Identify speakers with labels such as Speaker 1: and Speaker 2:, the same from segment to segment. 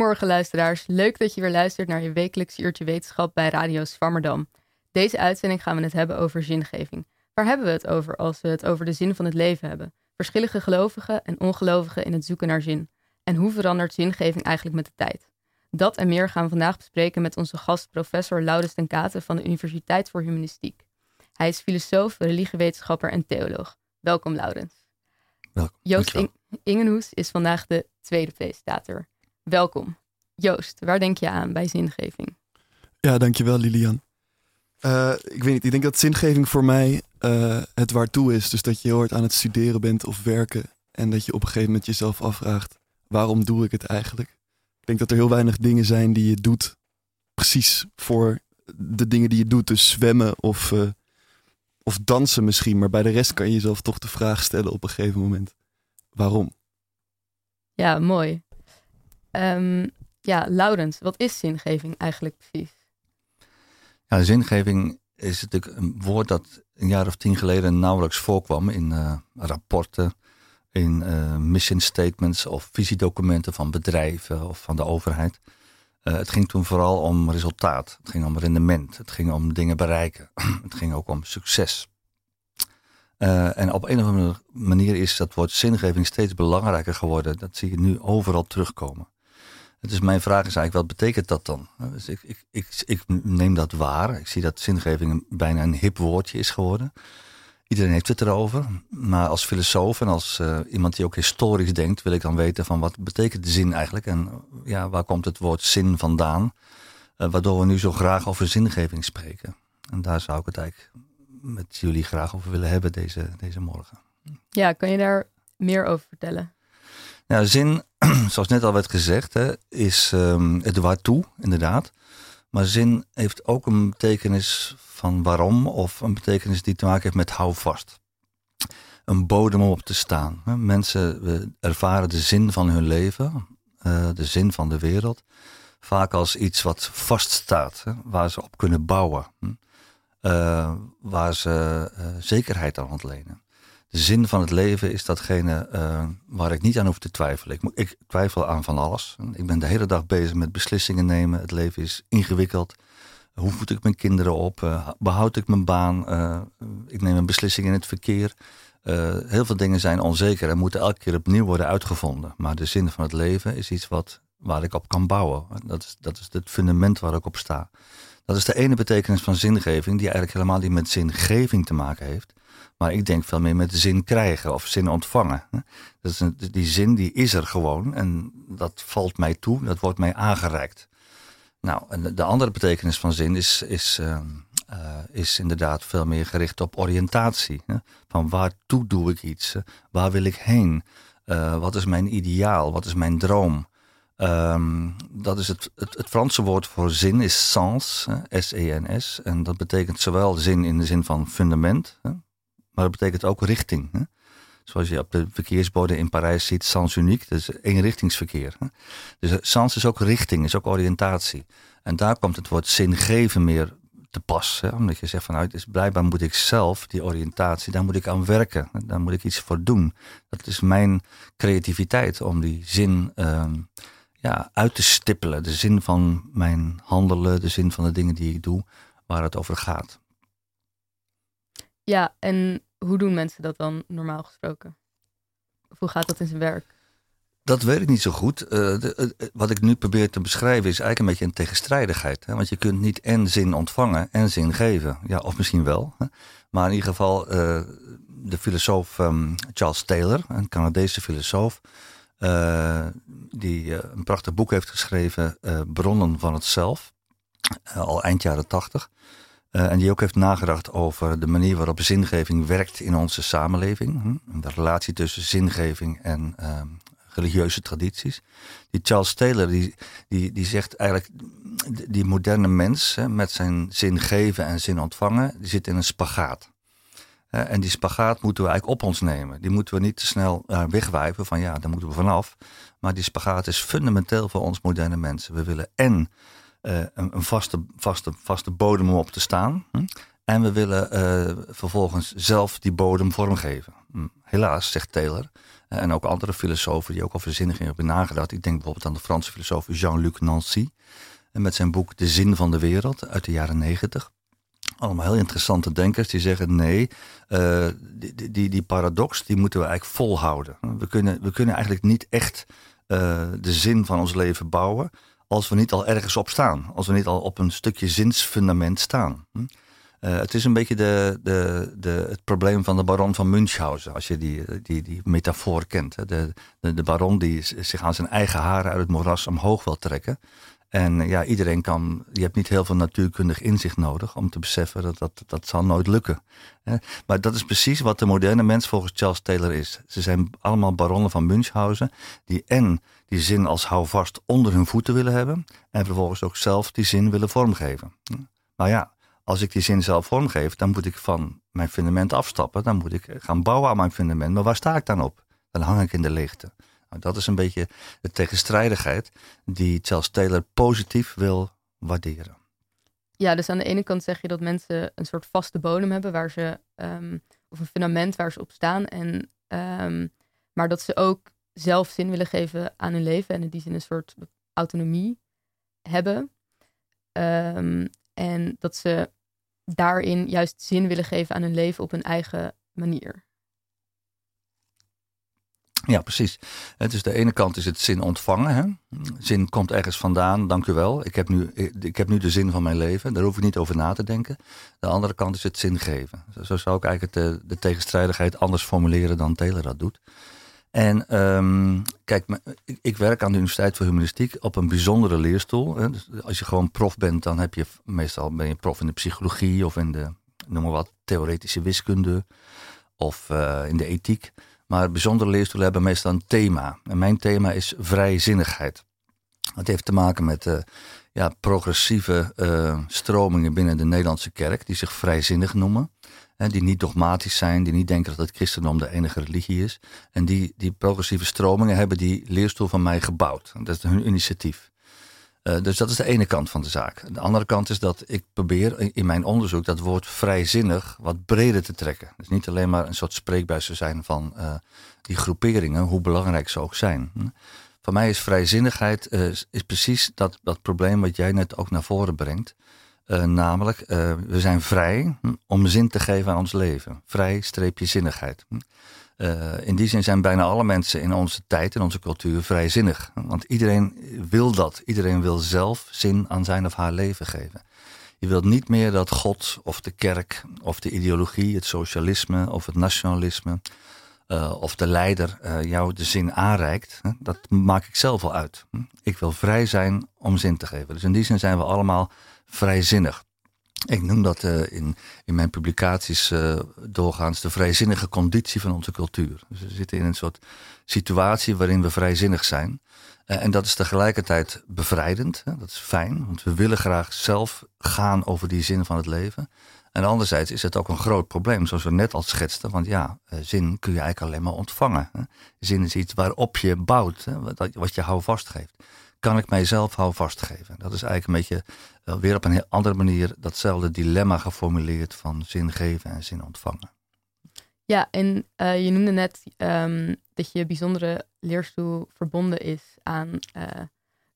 Speaker 1: Goedemorgen luisteraars, leuk dat je weer luistert naar je wekelijks uurtje wetenschap bij Radio Swammerdam. Deze uitzending gaan we het hebben over zingeving. Waar hebben we het over als we het over de zin van het leven hebben? Verschillende gelovigen en ongelovigen in het zoeken naar zin. En hoe verandert zingeving eigenlijk met de tijd? Dat en meer gaan we vandaag bespreken met onze gast professor Laurens ten Katen van de Universiteit voor Humanistiek. Hij is filosoof, religiewetenschapper en theoloog. Welkom Laurens.
Speaker 2: Welkom.
Speaker 1: Joost Ingenhoes is vandaag de tweede presentator. Welkom. Joost, waar denk je aan bij zingeving?
Speaker 2: Ja, dankjewel Lilian. Eh, ik weet niet, ik denk dat zingeving voor mij eh, het waartoe is. Dus dat je heel hard aan het studeren bent of werken. En dat je op een gegeven moment jezelf afvraagt, waarom doe ik het eigenlijk? Ik denk dat er heel weinig dingen zijn die je doet precies voor de dingen die je doet. Dus zwemmen of, eh, of dansen misschien. Maar bij de rest kan je jezelf toch de vraag stellen op een gegeven moment. Waarom?
Speaker 1: Ja, mooi. Ehm, ja, Laurens, wat is zingeving eigenlijk precies?
Speaker 3: Ja, zingeving is natuurlijk een woord dat een jaar of tien geleden nauwelijks voorkwam in eh, rapporten, in eh, mission statements of visiedocumenten van bedrijven of van de overheid. Eh, het ging toen vooral om resultaat. Het ging om rendement. Het ging om dingen bereiken. het ging ook om succes. En op een of andere manier is dat woord zingeving steeds belangrijker geworden. Dat zie je nu overal terugkomen. Dus mijn vraag is eigenlijk, wat betekent dat dan? Dus ik, ik, ik, ik neem dat waar. Ik zie dat zingeving bijna een hip woordje is geworden. Iedereen heeft het erover. Maar als filosoof en als eh, iemand die ook historisch denkt, wil ik dan weten van wat betekent zin eigenlijk? En ja, waar komt het woord zin vandaan? Eh, waardoor we nu zo graag over zingeving spreken. En daar zou ik het eigenlijk met jullie graag over willen hebben deze, deze morgen.
Speaker 1: Ja, kan je daar meer over vertellen?
Speaker 3: Ja, zin, zoals net al werd gezegd, hè, is ehm, het waartoe, inderdaad. Maar zin heeft ook een betekenis van waarom, of een betekenis die te maken heeft met hou vast. Een bodem om op te staan. Mensen ervaren de zin van hun leven, eh, de zin van de wereld, vaak als iets wat vaststaat, waar ze op kunnen bouwen, hm. Eh, waar ze eh, zekerheid aan ontlenen de zin van het leven is datgene eh, waar ik niet aan hoef te twijfelen. Ik, ik twijfel aan van alles. Ik ben de hele dag bezig met beslissingen nemen. Het leven is ingewikkeld. Hoe voed ik mijn kinderen op? Eh, behoud ik mijn baan? Eh, ik neem een beslissing in het verkeer. Heel veel dingen zijn onzeker en moeten elke keer opnieuw worden uitgevonden. Maar de zin van het leven is iets wat, waar ik op kan bouwen. Dat is, dat is het fundament waar ik op sta. Dat is de ene betekenis van zingeving, die eigenlijk helemaal niet met zingeving te maken heeft. Maar ik denk veel meer met zin krijgen of zin ontvangen. Dat is een, die zin die is er gewoon en dat valt mij toe, dat wordt mij aangereikt. Nou, en de- de andere betekenis van zin is, is, ehm, eh, is inderdaad veel meer gericht op oriëntatie. Hè? Van waartoe doe ik iets? Waar wil ik heen? Eh, wat is mijn ideaal? Wat is mijn droom? Ehm, dat is het, het, het Franse woord voor zin is sens, S-E-N-S. En dat betekent zowel zin in de zin van fundament, hè, maar het betekent ook richting. Hè. Zoals je op de verkeersborden in Parijs ziet, sens uniek, dat is eenrichtingsverkeer. Hè. Dus eh, sens is ook richting, is ook oriëntatie. En daar komt het woord zingeven meer te pas. Hè, omdat je zegt van nou, is blijkbaar moet ik zelf die oriëntatie, daar moet ik aan werken. Daar moet ik iets voor doen. Dat is mijn creativiteit om die zin ehm, ja, uit te stippelen. De zin van mijn handelen, de zin van de dingen die ik doe, waar het over gaat.
Speaker 1: Ja, en hoe doen mensen dat dan normaal gesproken? Hoe gaat dat in zijn werk?
Speaker 3: Dat weet ik niet zo goed. Eh, de- eh, wat ik nu probeer te beschrijven is eigenlijk een beetje een tegenstrijdigheid. Hè? Want je kunt niet en zin ontvangen en zin geven. Ja, of misschien wel. Hè? Maar in ieder geval, eh, de filosoof ehm, Charles Taylor, een Canadese filosoof, eh, die eh, een prachtig boek heeft geschreven, eh, Bronnen van het Zelf, eh, al eind jaren tachtig. Eh, en die ook heeft nagedacht over de manier waarop zingeving werkt in onze samenleving. De relatie tussen zingeving en ehm, religieuze tradities. Die Charles Taylor die, die, die zegt eigenlijk, die- moderne mens met zijn zin geven en zin ontvangen, die zit in een spagaat. En die spagaat moeten we eigenlijk op ons nemen. Die moeten we niet te snel eh, wegwijven van ja, daar moeten we vanaf. Maar die spagaat is fundamenteel voor ons moderne mensen. We willen en een, een vaste, vaste, vaste bodem om op te staan. Hm? En we willen eh, vervolgens zelf die bodem vormgeven. Hm, helaas, zegt Taylor. En ook andere filosofen die ook over zinniging hebben nagedacht. Ik denk bijvoorbeeld aan de Franse filosoof Jean-Luc Nancy. En met zijn boek De Zin van de Wereld uit de jaren negentig. Allemaal heel interessante denkers die zeggen nee, uh, die, die, die, paradox die moeten we eigenlijk volhouden. We kunnen, we kunnen eigenlijk niet echt uh, de zin van ons leven bouwen als we niet al ergens op staan. Als we niet al op een stukje zinsfundament staan. Uh, het is een beetje de, de, de, het probleem van de baron van Münchhausen, als je die, die, die metafoor kent. De, de, de baron die zich aan zijn eigen haren uit het moeras omhoog wil trekken. En ja, iedereen kan, je hebt niet heel veel natuurkundig inzicht nodig om te beseffen dat dat, dat zal nooit lukken. Maar dat is precies wat de moderne mens volgens Charles Taylor is. Ze zijn allemaal baronnen van Münchhausen die en die zin als houvast onder hun voeten willen hebben en vervolgens ook zelf die zin willen vormgeven. Maar ja, als ik die zin zelf vormgeef, dan moet ik van mijn fundament afstappen. Dan moet ik gaan bouwen aan mijn fundament. Maar waar sta ik dan op? Dan hang ik in de leegte. Nou, dat is een beetje de tegenstrijdigheid die Charles Taylor positief wil waarderen.
Speaker 1: Ja, dus aan de ene kant zeg je dat mensen een soort vaste bodem hebben waar ze, ehm, of een fundament waar ze op staan. En, um, maar dat ze ook zelf zin willen geven aan hun leven en in die zin een soort autonomie hebben. Um, en dat ze daarin juist zin willen geven aan hun leven op hun eigen manier.
Speaker 3: Ja, precies. Dus de ene kant is het zin ontvangen. Hè? Zin komt ergens vandaan, dank u wel. Ik heb, nu, ik heb nu de zin van mijn leven. Daar hoef ik niet over na te denken. De andere kant is het zin geven. Zo zou ik eigenlijk de, de tegenstrijdigheid anders formuleren dan Taylor dat doet. En um, kijk, ik, werk aan de Universiteit voor Humanistiek op een bijzondere leerstoel. Dus als je gewoon prof bent, dan heb je meestal ben je prof in de psychologie of in de, noem maar wat, theoretische wiskunde of uh, in de ethiek. Maar bijzondere leerstoelen hebben meestal een thema. En mijn thema is vrijzinnigheid. Het heeft te maken met uh, ja, progressieve uh, stromingen binnen de Nederlandse kerk, die zich vrijzinnig noemen. Hè, die niet dogmatisch zijn, die niet denken dat het christendom de enige religie is. En die, die progressieve stromingen hebben die leerstoel van mij gebouwd. Dat is hun initiatief. Uh, dus dat is de ene kant van de zaak. De andere kant is dat ik probeer in mijn onderzoek dat woord vrijzinnig wat breder te trekken. Dus niet alleen maar een soort spreekbuis te zijn van uh, die groeperingen, hoe belangrijk ze ook zijn. Hm. Voor mij is vrijzinnigheid uh, is precies dat, dat probleem wat jij net ook naar voren brengt. namelijk, we zijn vrij hm, om zin te geven aan ons leven. Vrij streepje zinnigheid. Hm. Uh, in die zin zijn bijna alle mensen in onze tijd, in onze cultuur, vrijzinnig. Want iedereen wil dat. Iedereen wil zelf zin aan zijn of haar leven geven. Je wilt niet meer dat God of de kerk of de ideologie, het socialisme of het nationalisme uh, of de leider uh, jou de zin aanreikt. Dat maak ik zelf al uit. Ik wil vrij zijn om zin te geven. Dus in die zin zijn we allemaal vrijzinnig. Ik noem dat uh, in, in mijn publicaties uh, doorgaans de vrijzinnige conditie van onze cultuur. Dus we zitten in een soort situatie waarin we vrijzinnig zijn. Uh, en dat is tegelijkertijd bevrijdend. Hè? Dat is fijn, want we willen graag zelf gaan over die zin van het leven. En anderzijds is het ook een groot probleem, zoals we net al schetsten. Want ja, zin kun je eigenlijk alleen maar ontvangen. Hè? Zin is iets waarop je bouwt, hè? Wat, wat je houvast geeft kan ik mijzelf houvast geven? Dat is eigenlijk een beetje uh, weer op een heel andere manier datzelfde dilemma geformuleerd van zin geven en zin ontvangen.
Speaker 1: Ja, en uh, je noemde net um, dat je bijzondere leerstoel verbonden is aan uh,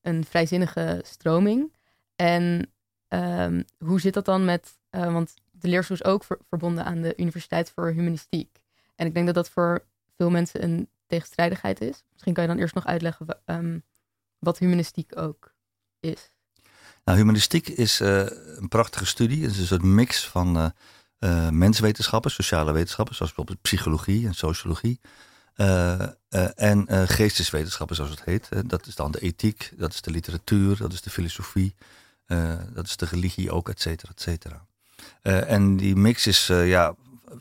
Speaker 1: een vrijzinnige stroming. En um, hoe zit dat dan met, want de leerstoel is ook ver verbonden aan de Universiteit voor Humanistiek. En ik denk dat dat voor veel mensen een tegenstrijdigheid is. Misschien kan je dan eerst nog uitleggen um, wat humanistiek ook is.
Speaker 3: Nou, humanistiek is uh, een prachtige studie. Het is een soort mix van uh, uh, menswetenschappen, sociale wetenschappen, zoals bijvoorbeeld psychologie en sociologie. en geesteswetenschappen, zoals het heet. dat is dan de ethiek, dat is de literatuur, dat is de filosofie, dat is de religie ook, et cetera, et cetera. en die mix is ja,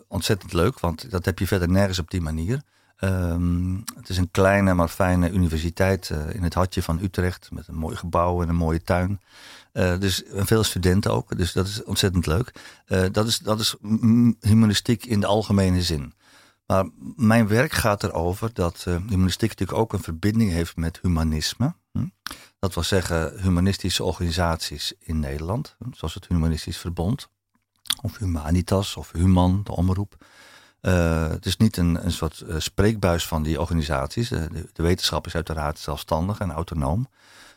Speaker 3: ontzettend leuk, want dat heb je verder nergens op die manier. Um, het is een kleine maar fijne universiteit uh, in het hartje van Utrecht. Met een mooi gebouw en een mooie tuin. Uh, dus veel studenten ook. Dus dat is ontzettend leuk. Uh, dat, is, dat is humanistiek in de algemene zin. Maar mijn werk gaat erover dat humanistiek natuurlijk ook een verbinding heeft met humanisme. Hm? Dat wil zeggen humanistische organisaties in Nederland. Zoals het Humanistisch Verbond. Of Humanitas of Human, de omroep. Uh, het is niet een, een soort spreekbuis van die organisaties. De, de, wetenschap is uiteraard zelfstandig en autonoom.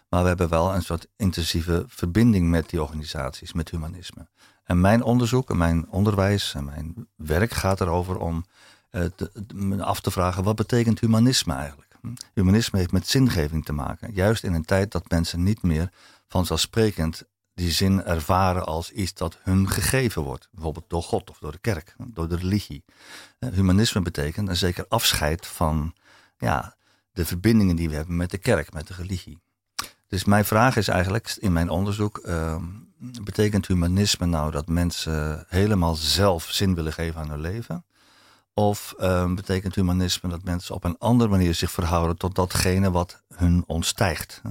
Speaker 3: Maar we hebben wel een soort intensieve verbinding met die organisaties, met humanisme. En mijn onderzoek en mijn onderwijs en mijn werk gaat erover om te, af te vragen: wat betekent humanisme eigenlijk? Hm? Humanisme heeft met zingeving te maken. Juist in een tijd dat mensen niet meer vanzelfsprekend die zin ervaren als iets dat hun gegeven wordt. Bijvoorbeeld door God of door de kerk, door de religie. Eh, humanisme betekent een zeker afscheid van ja, de verbindingen die we hebben met de kerk, met de religie. Dus mijn vraag is eigenlijk in mijn onderzoek: uh, betekent humanisme nou dat mensen helemaal zelf zin willen geven aan hun leven? Of uh, betekent humanisme dat mensen op een andere manier zich verhouden tot datgene wat hun ontstijgt?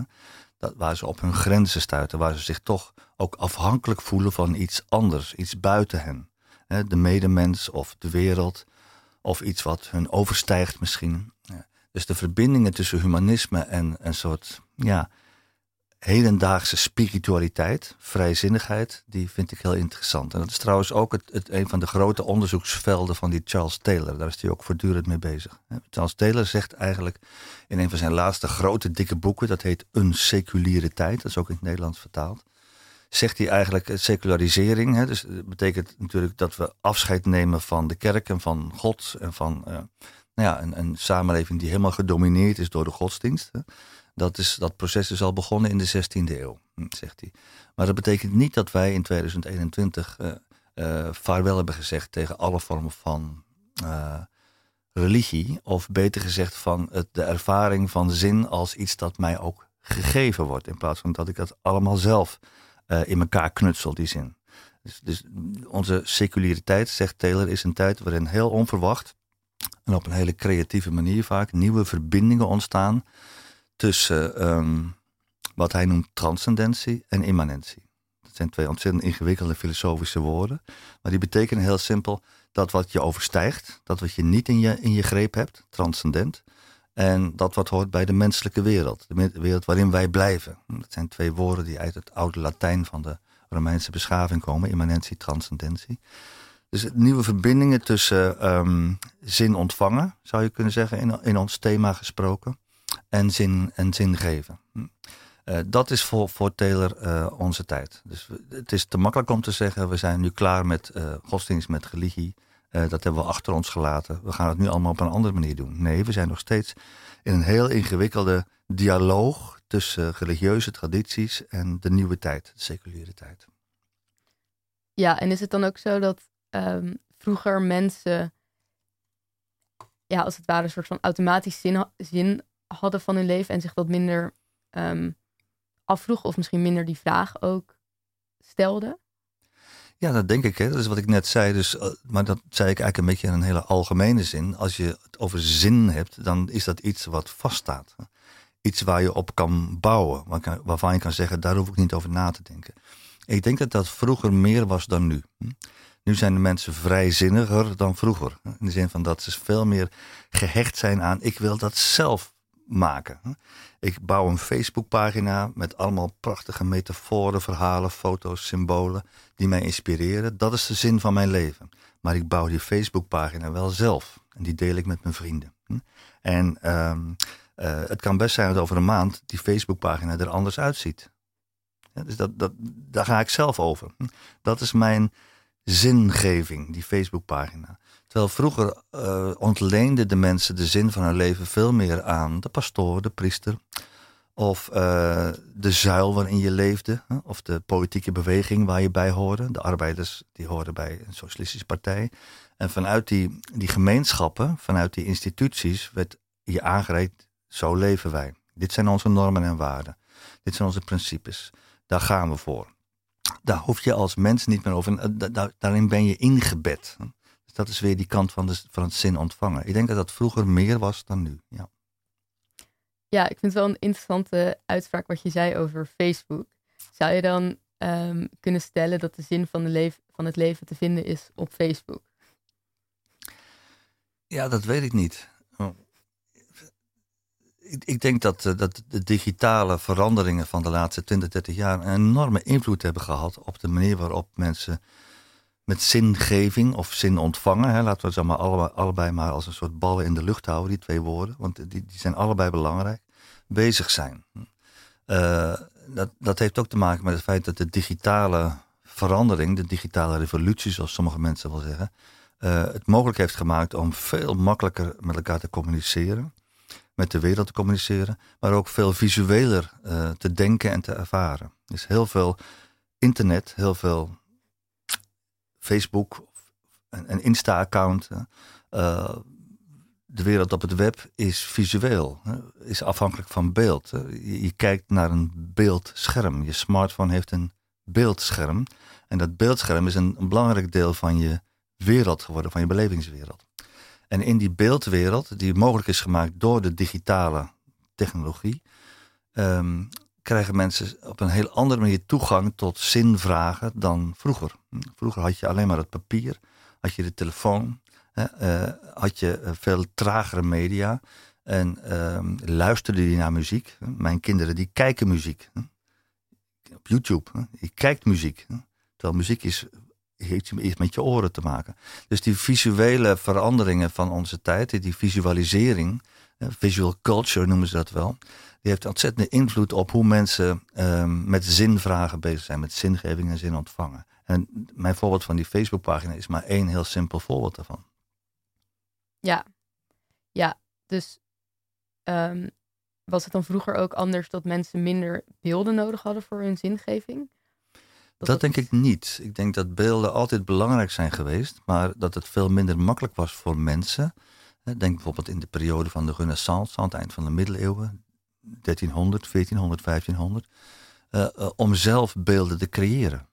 Speaker 3: Waar ze op hun grenzen stuiten, waar ze zich toch ook afhankelijk voelen van iets anders, iets buiten hen. De medemens of de wereld, of iets wat hun overstijgt misschien. Dus de verbindingen tussen humanisme en een soort ja, hedendaagse spiritualiteit, vrijzinnigheid, die vind ik heel interessant. En dat is trouwens ook het, het, een van de grote onderzoeksvelden van die Charles Taylor. Daar is hij ook voortdurend mee bezig. Charles Taylor zegt eigenlijk in een van zijn laatste grote dikke boeken, dat heet Een seculiere tijd, dat is ook in het Nederlands vertaald, zegt hij eigenlijk secularisering. Hè, dus dat betekent natuurlijk dat we afscheid nemen van de kerk en van God en van uh, nou ja, een, een, samenleving die helemaal gedomineerd is door de godsdienst. Hè. Dat, is, dat proces is al begonnen in de 16e eeuw, hm, zegt hij. Maar dat betekent niet dat wij in 2021 uh, uh, vaarwel hebben gezegd tegen alle vormen van uh, religie. Of beter gezegd van het, de ervaring van zin als iets dat mij ook gegeven wordt. In plaats van dat ik dat allemaal zelf in elkaar knutsel, die zin. Dus, dus, onze seculariteit, zegt Taylor, is een tijd waarin heel onverwacht en op een hele creatieve manier vaak nieuwe verbindingen ontstaan tussen um, wat hij noemt transcendentie en immanentie. Dat zijn twee ontzettend ingewikkelde filosofische woorden, maar die betekenen heel simpel dat wat je overstijgt, dat wat je niet in je, in je greep hebt, transcendent, en dat wat hoort bij de menselijke wereld, de wereld waarin wij blijven. Dat zijn twee woorden die uit het oude Latijn van de Romeinse beschaving komen, immanentie, transcendentie. Dus nieuwe verbindingen tussen um, zin ontvangen, zou je kunnen zeggen, in, in ons thema gesproken en zin, en zin geven. Uh, dat is voor, voor Taylor uh, onze tijd. Dus het is te makkelijk om te zeggen, we zijn nu klaar met uh, godsdienst, met religie. dat hebben we achter ons gelaten. We gaan het nu allemaal op een andere manier doen. Nee, we zijn nog steeds in een heel ingewikkelde dialoog tussen religieuze tradities en de nieuwe tijd, de seculiere tijd.
Speaker 1: Ja, en is het dan ook zo dat um, vroeger mensen, ja, als het ware, een soort van automatisch zin, zin hadden van hun leven en zich wat minder um, afvroegen of misschien minder die vraag ook stelden?
Speaker 3: Ja, dat denk ik. Hè. Dat is wat ik net zei. Dus, uh, maar dat zei ik eigenlijk een beetje in een hele algemene zin. Als je het over zin hebt, dan is dat iets wat vaststaat. Iets waar je op kan bouwen. Waarvan je kan zeggen, daar hoef ik niet over na te denken. Ik denk dat dat vroeger meer was dan nu. Hm. Nu zijn de mensen vrijzinniger dan vroeger. In de zin van dat ze veel meer gehecht zijn aan, ik wil dat zelf maken. Ik bouw een Facebookpagina met allemaal prachtige metaforen, verhalen, foto's, symbolen die mij inspireren. Dat is de zin van mijn leven. Maar ik bouw die Facebookpagina wel zelf. En die deel ik met mijn vrienden. En um, uh, het kan best zijn dat over een maand die Facebookpagina er anders uitziet. Dus dat, dat, daar ga ik zelf over. Dat is mijn zingeving, die Facebookpagina. Terwijl vroeger uh, ontleenden de mensen de zin van hun leven veel meer aan de pastoor, de priester. Of uh, de zuil waarin je leefde. Of de politieke beweging waar je bij hoorde. De arbeiders die hoorden bij een socialistische partij. En vanuit die, die gemeenschappen, vanuit die instituties, werd je aangereikt: zo leven wij. Dit zijn onze normen en waarden. Dit zijn onze principes. Daar gaan we voor. Daar hoef je als mens niet meer over. Daarin ben je ingebed dat is weer die kant van, de, van het zin ontvangen. Ik denk dat dat vroeger meer was dan nu. Ja.
Speaker 1: ja, ik vind het wel een interessante uitspraak wat je zei over Facebook. Zou je dan um, kunnen stellen dat de zin van, de leef, van het leven te vinden is op Facebook?
Speaker 3: Ja, dat weet ik niet. Oh. Ik, ik, denk dat, uh, dat de digitale veranderingen van de laatste 20, 30 jaar een enorme invloed hebben gehad op de manier waarop mensen met zingeving of zin ontvangen. Hè. Laten we ze maar allebei, maar als een soort ballen in de lucht houden, die twee woorden. Want die, die zijn allebei belangrijk. Bezig zijn. Uh, dat, dat heeft ook te maken met het feit dat de digitale verandering, de digitale revolutie, zoals sommige mensen wel zeggen, uh, het mogelijk heeft gemaakt om veel makkelijker met elkaar te communiceren, met de wereld te communiceren, maar ook veel visueler uh, te denken en te ervaren. Dus heel veel internet, heel veel Facebook, een, een Insta-account. Uh, de wereld op het web is visueel, is afhankelijk van beeld. Je, kijkt naar een beeldscherm. Je smartphone heeft een beeldscherm. En dat beeldscherm is een, belangrijk deel van je wereld geworden, van je belevingswereld. En in die beeldwereld, die mogelijk is gemaakt door de digitale technologie, um, krijgen mensen op een heel andere manier toegang tot zinvragen dan vroeger. Vroeger had je alleen maar het papier, had je de telefoon, hè, uh, had je eh, veel tragere media en uh, luisterde je naar muziek. Mijn kinderen die kijken muziek. Op YouTube, je kijkt muziek. Terwijl muziek is, heeft iets met je oren te maken. Dus die visuele veranderingen van onze tijd, die visualisering, visual culture noemen ze dat wel die heeft ontzettende invloed op hoe mensen um, met zinvragen bezig zijn, met zingeving en zin ontvangen. En mijn voorbeeld van die Facebookpagina is maar één heel simpel voorbeeld daarvan.
Speaker 1: Ja, ja, dus um, was het dan vroeger ook anders dat mensen minder beelden nodig hadden voor hun zingeving?
Speaker 3: Dat, dat denk ik niet. Ik denk dat beelden altijd belangrijk zijn geweest, maar dat het veel minder makkelijk was voor mensen. Denk bijvoorbeeld in de periode van de Renaissance, aan het eind van de middeleeuwen, 1300, 1400, 1500, uh, om zelf beelden te creëren.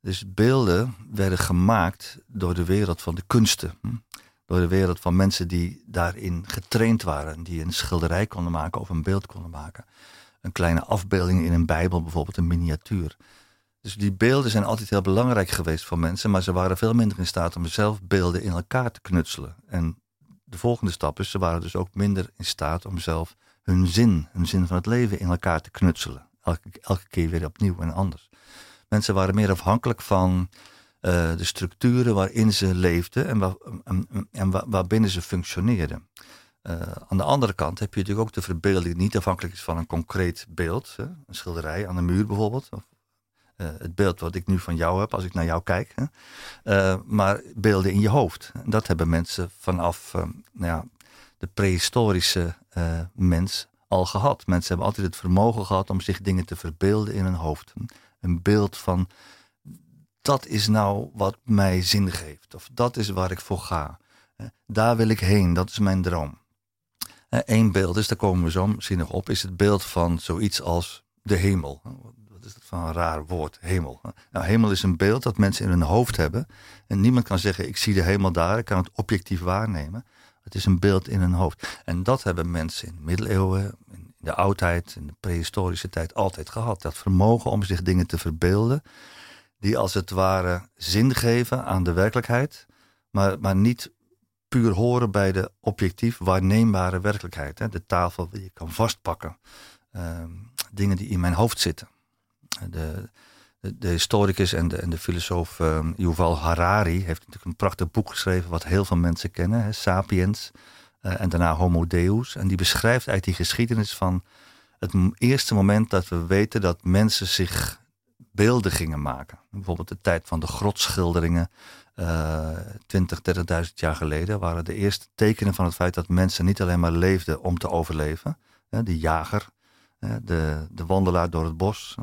Speaker 3: Dus beelden werden gemaakt door de wereld van de kunsten. Hm. Door de wereld van mensen die daarin getraind waren. Die een schilderij konden maken of een beeld konden maken. Een kleine afbeelding in een Bijbel, bijvoorbeeld een miniatuur. Dus die beelden zijn altijd heel belangrijk geweest voor mensen, maar ze waren veel minder in staat om zelf beelden in elkaar te knutselen. En de volgende stap is, ze waren dus ook minder in staat om zelf hun zin, hun zin van het leven in elkaar te knutselen. Elke, keer weer opnieuw en anders. Mensen waren meer afhankelijk van uh, de structuren waarin ze leefden en, waar, en, en waarbinnen ze functioneerden. Uh, aan de andere kant heb je natuurlijk ook de verbeelding die niet afhankelijk is van een concreet beeld. Hè? Een schilderij aan de muur bijvoorbeeld. Of uh, het beeld wat ik nu van jou heb als ik naar jou kijk. Hè? maar beelden in je hoofd. Dat hebben mensen vanaf nou ja, de prehistorische mens al gehad. Mensen hebben altijd het vermogen gehad om zich dingen te verbeelden in hun hoofd. Een beeld van dat is nou wat mij zin geeft. Of dat is waar ik voor ga. Daar wil ik heen, dat is mijn droom. Eén beeld is, daar komen we zo misschien nog op, is het beeld van zoiets als de hemel. Wat is dat van een raar woord, hemel? Nou, hemel is een beeld dat mensen in hun hoofd hebben. En niemand kan zeggen, ik zie de hemel daar, ik kan het objectief waarnemen. Het is een beeld in hun hoofd. En dat hebben mensen in de middeleeuwen, in de oudheid, in de prehistorische tijd altijd gehad. Dat vermogen om zich dingen te verbeelden, die als het ware zin geven aan de werkelijkheid, maar, maar niet puur horen bij de objectief waarneembare werkelijkheid. Hè? De tafel die je kan vastpakken. Uh, dingen die in mijn hoofd zitten. De, de, historicus en de, en de filosoof uh, Yuval Harari heeft natuurlijk een prachtig boek geschreven wat heel veel mensen kennen, hè, Sapiens uh, en daarna Homo Deus. En die beschrijft uit die geschiedenis van het eerste moment dat we weten dat mensen zich beelden gingen maken. Bijvoorbeeld de tijd van de grotschilderingen, uh, 20, 30.000 jaar geleden, waren de eerste tekenen van het feit dat mensen niet alleen maar leefden om te overleven. De jager, de, de wandelaar door het bos.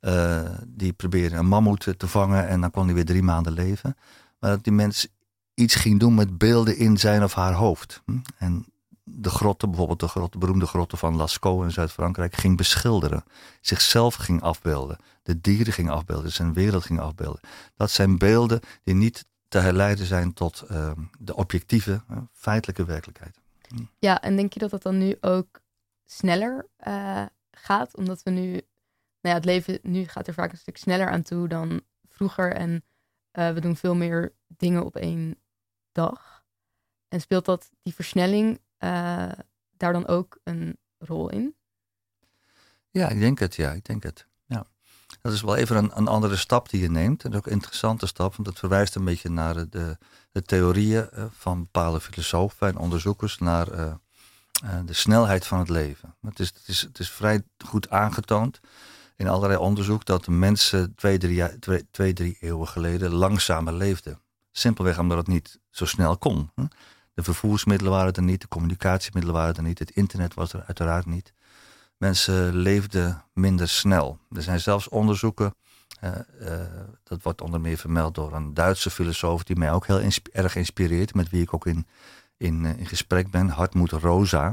Speaker 3: Uh, die probeerde een mammoet te vangen en dan kon hij weer drie maanden leven. Maar dat die mens iets ging doen met beelden in zijn of haar hoofd. Hm? En de grotten, bijvoorbeeld de, beroemde grotten van Lascaux in Zuid-Frankrijk, ging beschilderen. Zichzelf ging afbeelden. De dieren ging afbeelden, zijn wereld ging afbeelden. Dat zijn beelden die niet te herleiden zijn tot uh, de objectieve, feitelijke werkelijkheid.
Speaker 1: Hm. Ja, en denk je dat dat dan nu ook sneller uh, gaat, omdat we nu nou ja, het leven nu gaat er vaak een stuk sneller aan toe dan vroeger. En uh, we doen veel meer dingen op één dag. En speelt dat die versnelling uh, daar dan ook een rol in?
Speaker 3: Ja, ik denk het. Ja, ik denk het. Ja. Dat is wel even een, een andere stap die je neemt. En ook een interessante stap, want dat verwijst een beetje naar de, de theorieën eh, van bepaalde filosofen en onderzoekers naar uh, de snelheid van het leven. Het is, het, is, het is vrij goed aangetoond in allerlei onderzoek dat mensen twee drie, eeuwen geleden langzamer leefden. Simpelweg omdat het niet zo snel kon. De vervoersmiddelen waren er niet, de communicatiemiddelen waren er niet, het internet was er uiteraard niet. Mensen leefden minder snel. Er zijn zelfs onderzoeken, uh, uh, dat wordt onder meer vermeld door een Duitse filosoof die mij ook heel erg inspireert, met wie ik ook in, in, uh, in gesprek ben, Hartmut Rosa.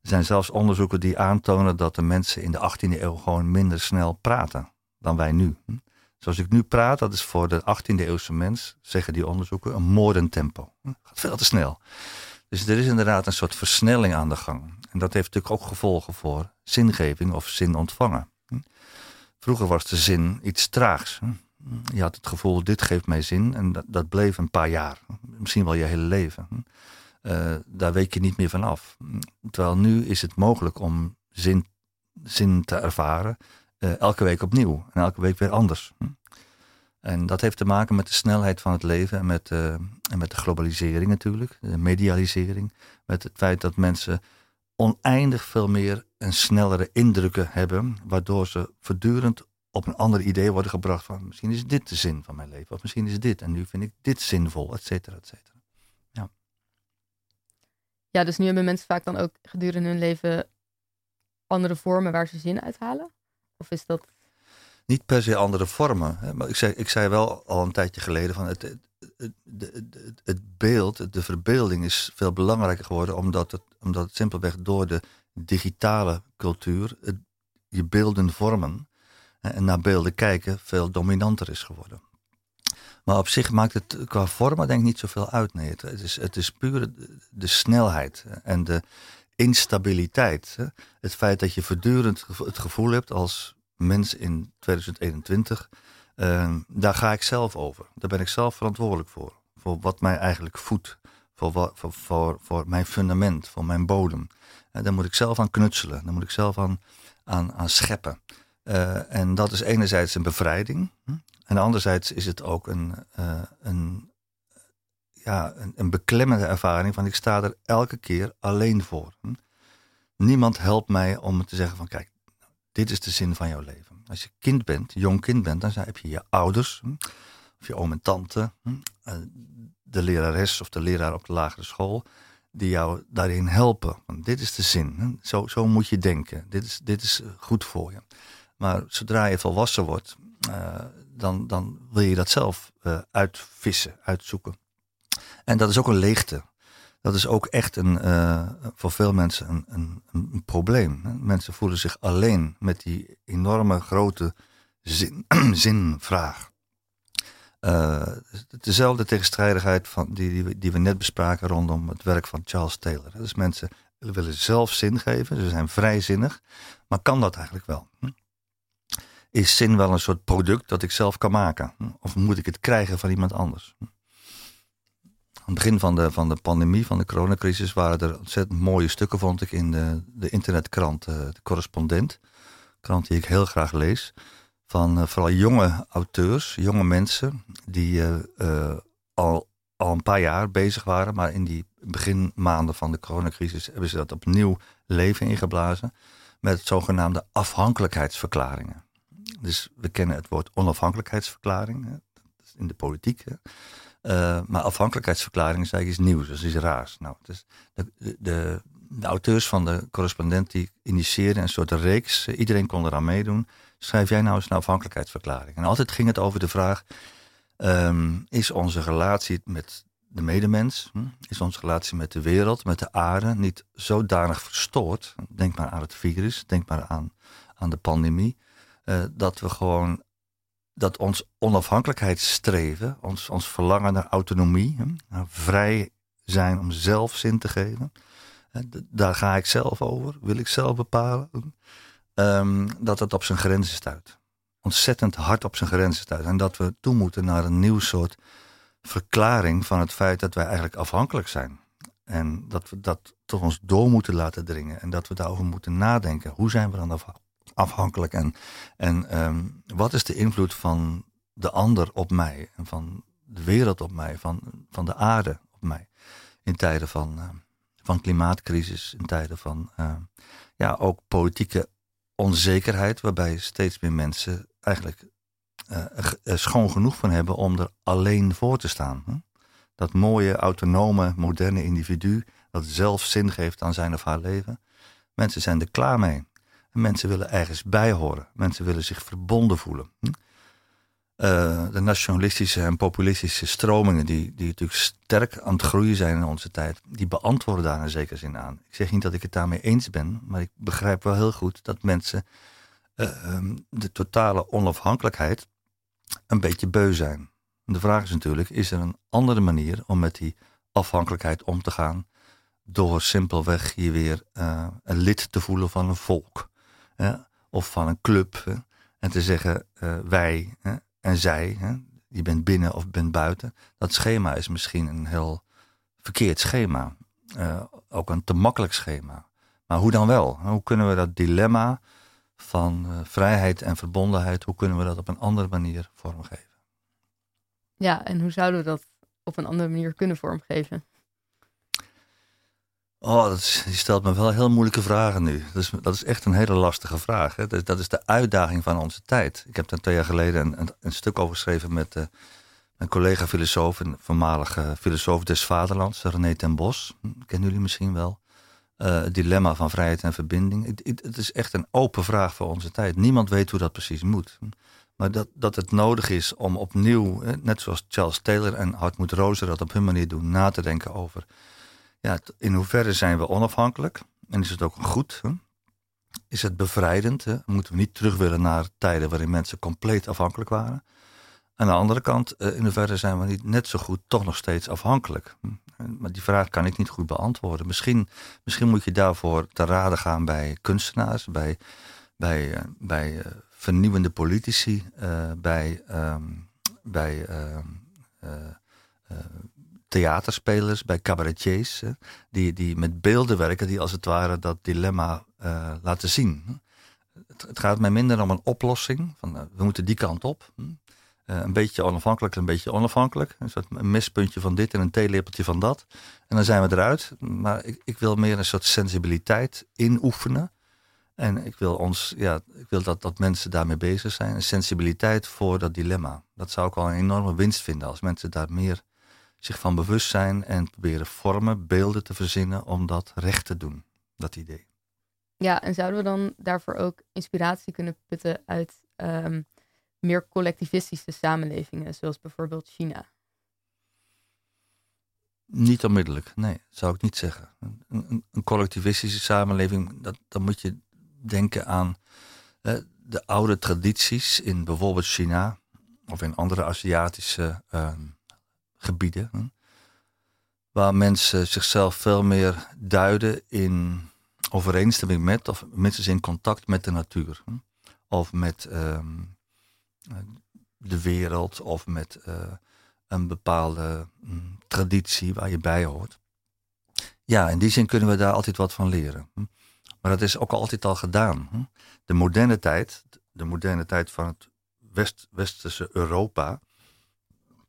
Speaker 3: Er zijn zelfs onderzoeken die aantonen dat de mensen in de 18e eeuw gewoon minder snel praten dan wij nu. Zoals ik nu praat, dat is voor de 18e eeuwse mens, zeggen die onderzoeken, een moordend tempo. Gaat veel te snel. Dus er is inderdaad een soort versnelling aan de gang. En dat heeft natuurlijk ook gevolgen voor zingeving of zin ontvangen. Vroeger was de zin iets traags. Je had het gevoel, dit geeft mij zin. En dat, dat bleef een paar jaar. Misschien wel je hele leven. Uh, daar weet je niet meer van af. Terwijl nu is het mogelijk om zin, zin te ervaren. Uh, elke week opnieuw. En elke week weer anders. En dat heeft te maken met de snelheid van het leven en met, uh, en met de globalisering natuurlijk, de medialisering. Met het feit dat mensen oneindig veel meer en snellere indrukken hebben, waardoor ze voortdurend op een ander idee worden gebracht van misschien is dit de zin van mijn leven, of misschien is dit en nu vind ik dit zinvol, et cetera. Ja.
Speaker 1: dus nu hebben mensen vaak dan ook gedurende hun leven andere vormen waar ze zin uithalen? Of is dat
Speaker 3: niet per se andere vormen. Hè. Maar ik zei, ik zei wel al een tijdje geleden van het, het, het, het, het beeld, de verbeelding is veel belangrijker geworden omdat het, omdat het simpelweg door de digitale cultuur je beelden vormen en naar beelden kijken veel dominanter is geworden. Maar op zich maakt het qua vormen denk ik niet zoveel uit. Nee, het, is, het is puur de snelheid en de instabiliteit. Het feit dat je voortdurend het gevoel hebt als mens in 2021, uh, daar ga ik zelf over. Daar ben ik zelf verantwoordelijk voor. Voor wat mij eigenlijk voedt. Voor, voor, voor, voor mijn fundament, voor mijn bodem. Uh, daar moet ik zelf aan knutselen. Daar moet ik zelf aan, aan, aan scheppen. Uh, en dat is enerzijds een bevrijding. En anderzijds is het ook een, uh, een, ja, een, een, beklemmende ervaring van ik sta er elke keer alleen voor. Niemand helpt mij om te zeggen van kijk, dit is de zin van jouw leven. Als je kind bent, jong kind bent, dan heb je je ouders, of je oom en tante, eh, de lerares of de leraar op de lagere school, die jou daarin helpen. Want dit is de zin. Zo, zo moet je denken. Dit is, dit is goed voor je. Maar zodra je volwassen wordt, uh, dan, dan wil je dat zelf uh, uitvissen, uitzoeken. En dat is ook een leegte dat is ook echt een, uh, voor veel mensen een, een, een, probleem. Mensen voelen zich alleen met die enorme grote zin, zinvraag. Uh, dezelfde tegenstrijdigheid van die, die, die, we net bespraken rondom het werk van Charles Taylor. Dus mensen willen zelf zin geven, ze zijn vrijzinnig, maar kan dat eigenlijk wel? Hm? Is zin wel een soort product dat ik zelf kan maken? Of moet ik het krijgen van iemand anders? Aan het begin van de, van de pandemie, van de coronacrisis, waren er ontzettend mooie stukken, vond ik, in de, de internetkrant uh, De Correspondent. Krant die ik heel graag lees. Van uh, vooral jonge auteurs, jonge mensen, die uh, al, al een paar jaar bezig waren. Maar in die beginmaanden van de coronacrisis hebben ze dat opnieuw leven ingeblazen. Met zogenaamde afhankelijkheidsverklaringen. Dus we kennen het woord onafhankelijkheidsverklaring. In de politiek. Hè? Uh, maar afhankelijkheidsverklaring is eigenlijk iets nieuws, dat is iets raars. Nou, dus de, de, de, auteurs van de correspondent die initieerden een soort reeks, iedereen kon eraan meedoen. Schrijf jij nou eens een afhankelijkheidsverklaring? En altijd ging het over de vraag, um, is onze relatie met de medemens, hm? is onze relatie met de wereld, met de aarde niet zodanig verstoord? Denk maar aan het virus, denk maar aan, aan de pandemie. Uh, dat we gewoon dat ons onafhankelijkheidsstreven, ons, ons verlangen naar autonomie, naar vrij zijn om zelf zin te geven, daar ga ik zelf over, wil ik zelf bepalen, um, dat het op zijn grenzen stuit. Ontzettend hard op zijn grenzen stuit. En dat we toe moeten naar een nieuw soort verklaring van het feit dat wij eigenlijk afhankelijk zijn. En dat we dat toch ons door moeten laten dringen. En dat we daarover moeten nadenken. Hoe zijn we dan afhankelijk. En, en ehm, wat is de invloed van de ander op mij en van de wereld op mij, van, van de aarde op mij in tijden van, uh, van klimaatcrisis, in tijden van ja, ook politieke onzekerheid, waarbij steeds meer mensen eigenlijk er schoon genoeg van hebben om er alleen voor te staan. Hm? Dat mooie, autonome, moderne individu dat zelf zin geeft aan zijn of haar leven. Mensen zijn er klaar mee. En mensen willen ergens bij horen. Mensen willen zich verbonden voelen. Hm? Uh, de nationalistische en populistische stromingen, die, die natuurlijk sterk aan het groeien zijn in onze tijd, die beantwoorden daar in zekere zin aan. Ik zeg niet dat ik het daarmee eens ben, maar ik begrijp wel heel goed dat mensen uh, de totale onafhankelijkheid een beetje beu zijn. De vraag is natuurlijk, is er een andere manier om met die afhankelijkheid om te gaan door simpelweg je weer uh, een lid te voelen van een volk of van een club en te zeggen wij en zij, je bent binnen of bent buiten. Dat schema is misschien een heel verkeerd schema. Uh, ook een te makkelijk schema. Maar hoe dan wel? Hoe kunnen we dat dilemma van uh, vrijheid en verbondenheid, hoe kunnen we dat op een andere manier vormgeven?
Speaker 1: Ja, en hoe zouden we dat op een andere manier kunnen vormgeven?
Speaker 3: Oh, dat je stelt me wel heel moeilijke vragen nu. Dat is, dat is echt een hele lastige vraag. Hè? Dat, is de uitdaging van onze tijd. Ik heb daar twee jaar geleden een, een, stuk over geschreven met uh, een collega-filosoof, een voormalige filosoof des vaderlands, René ten Bos. Kennen jullie misschien wel. Uh, het dilemma van vrijheid en verbinding. Het, het, het, is echt een open vraag voor onze tijd. Niemand weet hoe dat precies moet. Maar dat, dat het nodig is om opnieuw, net zoals Charles Taylor en Hartmut Rozer dat op hun manier doen, na te denken over ja, in hoeverre zijn we onafhankelijk? En is het ook goed? Hè? Is het bevrijdend? Hè? Moeten we niet terug willen naar tijden waarin mensen compleet afhankelijk waren? Aan de andere kant, eh, in hoeverre zijn we niet net zo goed toch nog steeds afhankelijk? Hm? Maar die vraag kan ik niet goed beantwoorden. Misschien, misschien moet je daarvoor te raden gaan bij kunstenaars, bij, bij, eh, bij eh, vernieuwende politici, bij, ehm, bij ehm, theaterspelers, bij cabaretiers, die, die met beelden werken, die als het ware dat dilemma uh, laten zien. Het, het, gaat mij minder om een oplossing, van uh, we moeten die kant op. Uh, een beetje onafhankelijk, een beetje onafhankelijk. Een soort mispuntje van dit en een theelepeltje van dat. En dan zijn we eruit. Maar ik, ik wil meer een soort sensibiliteit inoefenen. En ik wil, ons, ja, ik wil dat, dat mensen daarmee bezig zijn. Een sensibiliteit voor dat dilemma. Dat zou ik al een enorme winst vinden als mensen daar meer zich van bewust zijn en proberen vormen, beelden te verzinnen om dat recht te doen, dat idee.
Speaker 1: Ja, en zouden we dan daarvoor ook inspiratie kunnen putten uit um, meer collectivistische samenlevingen, zoals bijvoorbeeld China?
Speaker 3: Niet onmiddellijk, nee, zou ik niet zeggen. Een, een, collectivistische samenleving, dat, dan moet je denken aan eh, de oude tradities in bijvoorbeeld China of in andere Aziatische uh, gebieden. Waar mensen zichzelf veel meer duiden in overeenstemming met, of minstens in contact met de natuur. Of met ehm, de wereld, of met uh, een bepaalde hm, traditie waar je bij hoort. Ja, in die zin kunnen we daar altijd wat van leren. Maar dat is ook altijd al gedaan. De moderne tijd, de moderne tijd van het West, westerse Europa,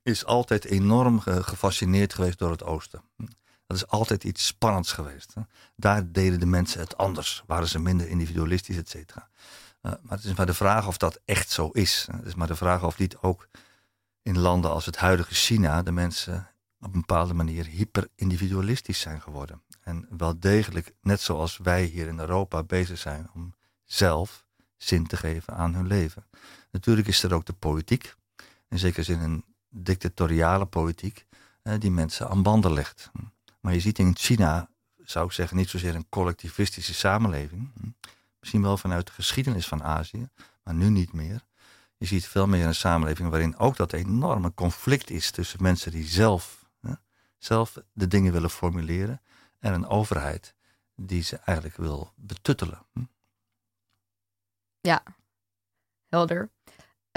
Speaker 3: is altijd enorm gefascineerd geweest door het oosten. Dat is altijd iets spannends geweest. Daar deden de mensen het anders. Waren ze minder individualistisch, et cetera. Eh, maar het is maar de vraag of dat echt zo is. Het is maar de vraag of niet ook in landen als het huidige China... de mensen op een bepaalde manier hyper-individualistisch zijn geworden. En wel degelijk, net zoals wij hier in Europa bezig zijn... om zelf zin te geven aan hun leven. Natuurlijk is er ook de politiek. In zekere zin een dictatoriale politiek eh, die mensen aan banden legt. Maar je ziet in China, zou ik zeggen, niet zozeer een collectivistische samenleving. Misschien wel vanuit de geschiedenis van Azië, maar nu niet meer. Je ziet veel meer een samenleving waarin ook dat enorme conflict is tussen mensen die zelf, zelf de dingen willen formuleren en een overheid die ze eigenlijk wil betuttelen.
Speaker 1: Ja, helder.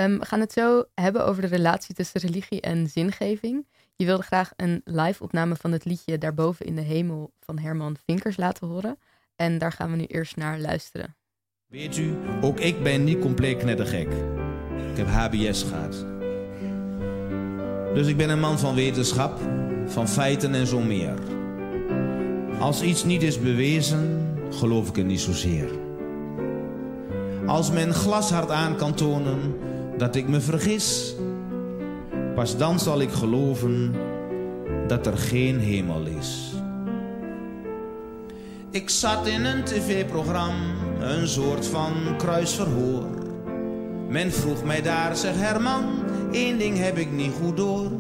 Speaker 1: Um, we gaan het zo hebben over de relatie tussen religie en zingeving. Je wilde graag een live opname van het liedje Daarboven in de Hemel van Herman Vinkers laten horen. En daar gaan we nu eerst naar luisteren.
Speaker 4: Weet u, ook ik ben niet compleet knettergek. Ik heb HBS gehad. Dus ik ben een man van wetenschap, van feiten en zo meer. Als iets niet is bewezen, geloof ik het niet zozeer. Als men glashard aan kan tonen dat ik me vergis, pas dan zal ik geloven dat er geen hemel is. Ik zat in een tv-programma, een soort van kruisverhoor. Men vroeg mij daar, zeg Herman, één ding heb ik niet goed door.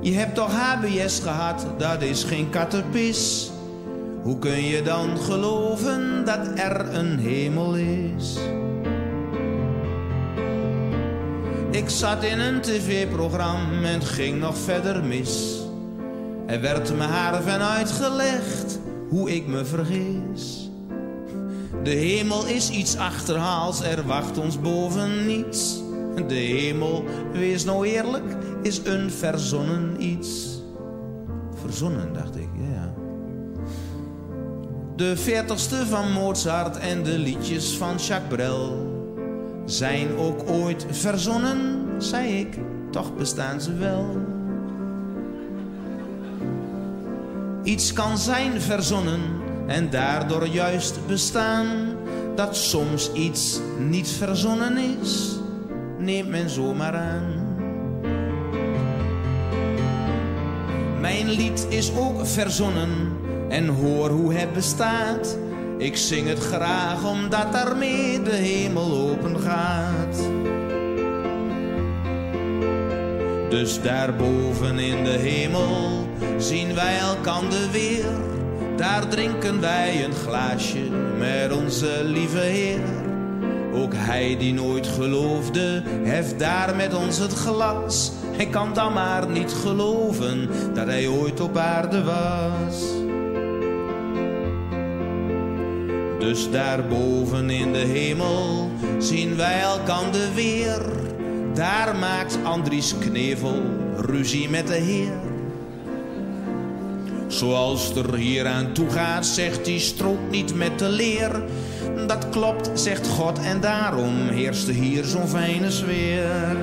Speaker 4: Je hebt toch HBS gehad, dat is geen kattenpis. Hoe kun je dan geloven dat er een hemel is? Ik zat in een tv-programma en ging nog verder mis. Er werd me haar van uitgelegd hoe ik me vergis. De hemel is iets achterhaals, er wacht ons boven niets. De hemel, wees nou eerlijk, is een verzonnen iets. Verzonnen, dacht ik, ja. De veertigste van Mozart en de liedjes van Jacques Brel zijn ook ooit verzonnen, zei ik, toch bestaan ze wel. Iets kan zijn verzonnen en daardoor juist bestaan. Dat soms iets niet verzonnen is, neemt men zomaar aan. Mijn lied is ook verzonnen en hoor hoe het bestaat. Ik zing het graag omdat daarmee de hemel open gaat. Dus daarboven in de hemel zien wij elkander weer. Daar drinken wij een glaasje met onze lieve Heer. Ook hij die nooit geloofde, heft daar met ons het glas. Hij kan dan maar niet geloven dat hij ooit op aarde was. Dus daarboven in de hemel zien wij elkander weer. Daar maakt Andries Knevel ruzie met de Heer. Zoals er hier aan toe gaat, zegt hij strook niet met de leer. Dat klopt, zegt God, en daarom heerst er hier zo'n fijne sfeer.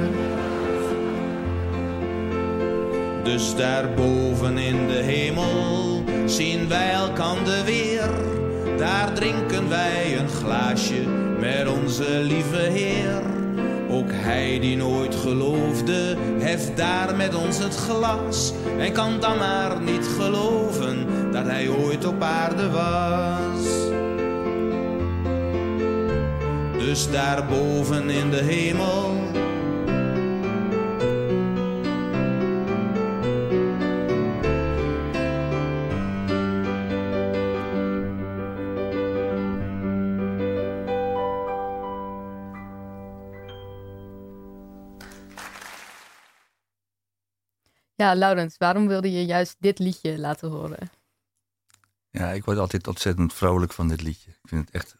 Speaker 4: Dus daarboven in de hemel zien wij elkander weer. Daar drinken wij een glaasje met onze lieve Heer. Ook hij die nooit geloofde, heft daar met ons het glas. En kan dan maar niet geloven dat hij ooit op aarde was. Dus daarboven in de hemel
Speaker 1: Ja, Laurens, waarom wilde je juist dit liedje laten horen?
Speaker 3: Ja, ik word altijd ontzettend vrolijk van dit liedje. Ik vind het echt,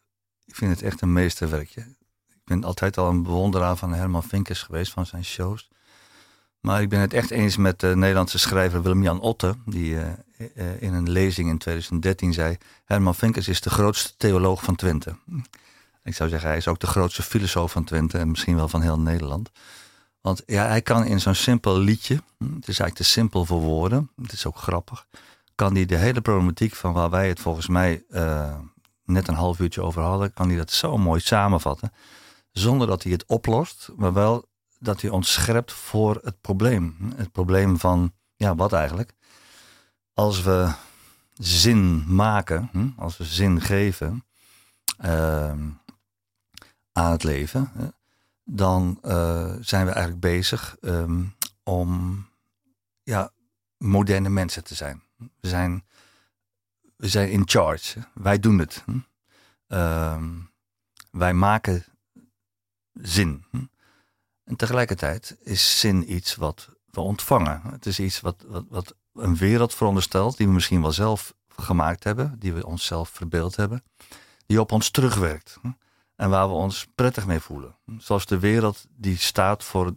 Speaker 3: ik vind het echt een meesterwerkje. Ik ben altijd al een bewonderaar van Herman Vinkers geweest, van zijn shows. Maar ik ben het echt eens met de Nederlandse schrijver Willem-Jan Otte, die uh, uh, in een lezing in 2013 zei: Herman Vinkers is de grootste theoloog van Twente. Ik zou zeggen, hij is ook de grootste filosoof van Twente en misschien wel van heel Nederland. Want ja, hij kan in zo'n simpel liedje, het is eigenlijk te simpel voor woorden, het is ook grappig, kan hij de hele problematiek van waar wij het volgens mij uh, net een half uurtje over hadden, kan hij dat zo mooi samenvatten. Zonder dat hij het oplost, maar wel dat hij ons scherpt voor het probleem. Het probleem van, ja, wat eigenlijk? Als we zin maken, als we zin geven uh, aan het leven, dan uh, zijn we eigenlijk bezig um, om ja, moderne mensen te zijn. We zijn, we zijn in charge. Wij doen het. Uh, wij maken zin. En tegelijkertijd is zin iets wat we ontvangen. Het is iets wat, wat, wat een wereld veronderstelt, die we misschien wel zelf gemaakt hebben, die we onszelf verbeeld hebben, die op ons terugwerkt. En waar we ons prettig mee voelen. Zoals de wereld die staat voor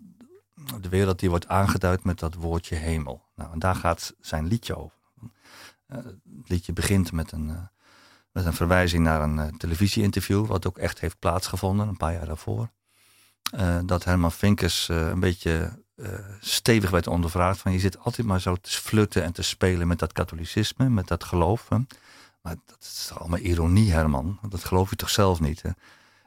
Speaker 3: de wereld die wordt aangeduid met dat woordje hemel. Nou, daar gaat zijn liedje over. Uh, het liedje begint met een, uh, Met een verwijzing naar een uh, televisieinterview, wat ook echt heeft plaatsgevonden, een paar jaar daarvoor. Dat Herman Vinkers een beetje stevig werd ondervraagd. Van je zit altijd maar zo te flirten en te spelen met dat katholicisme, met dat geloof. Maar dat is allemaal ironie, Herman? Dat geloof je toch zelf niet? Hè?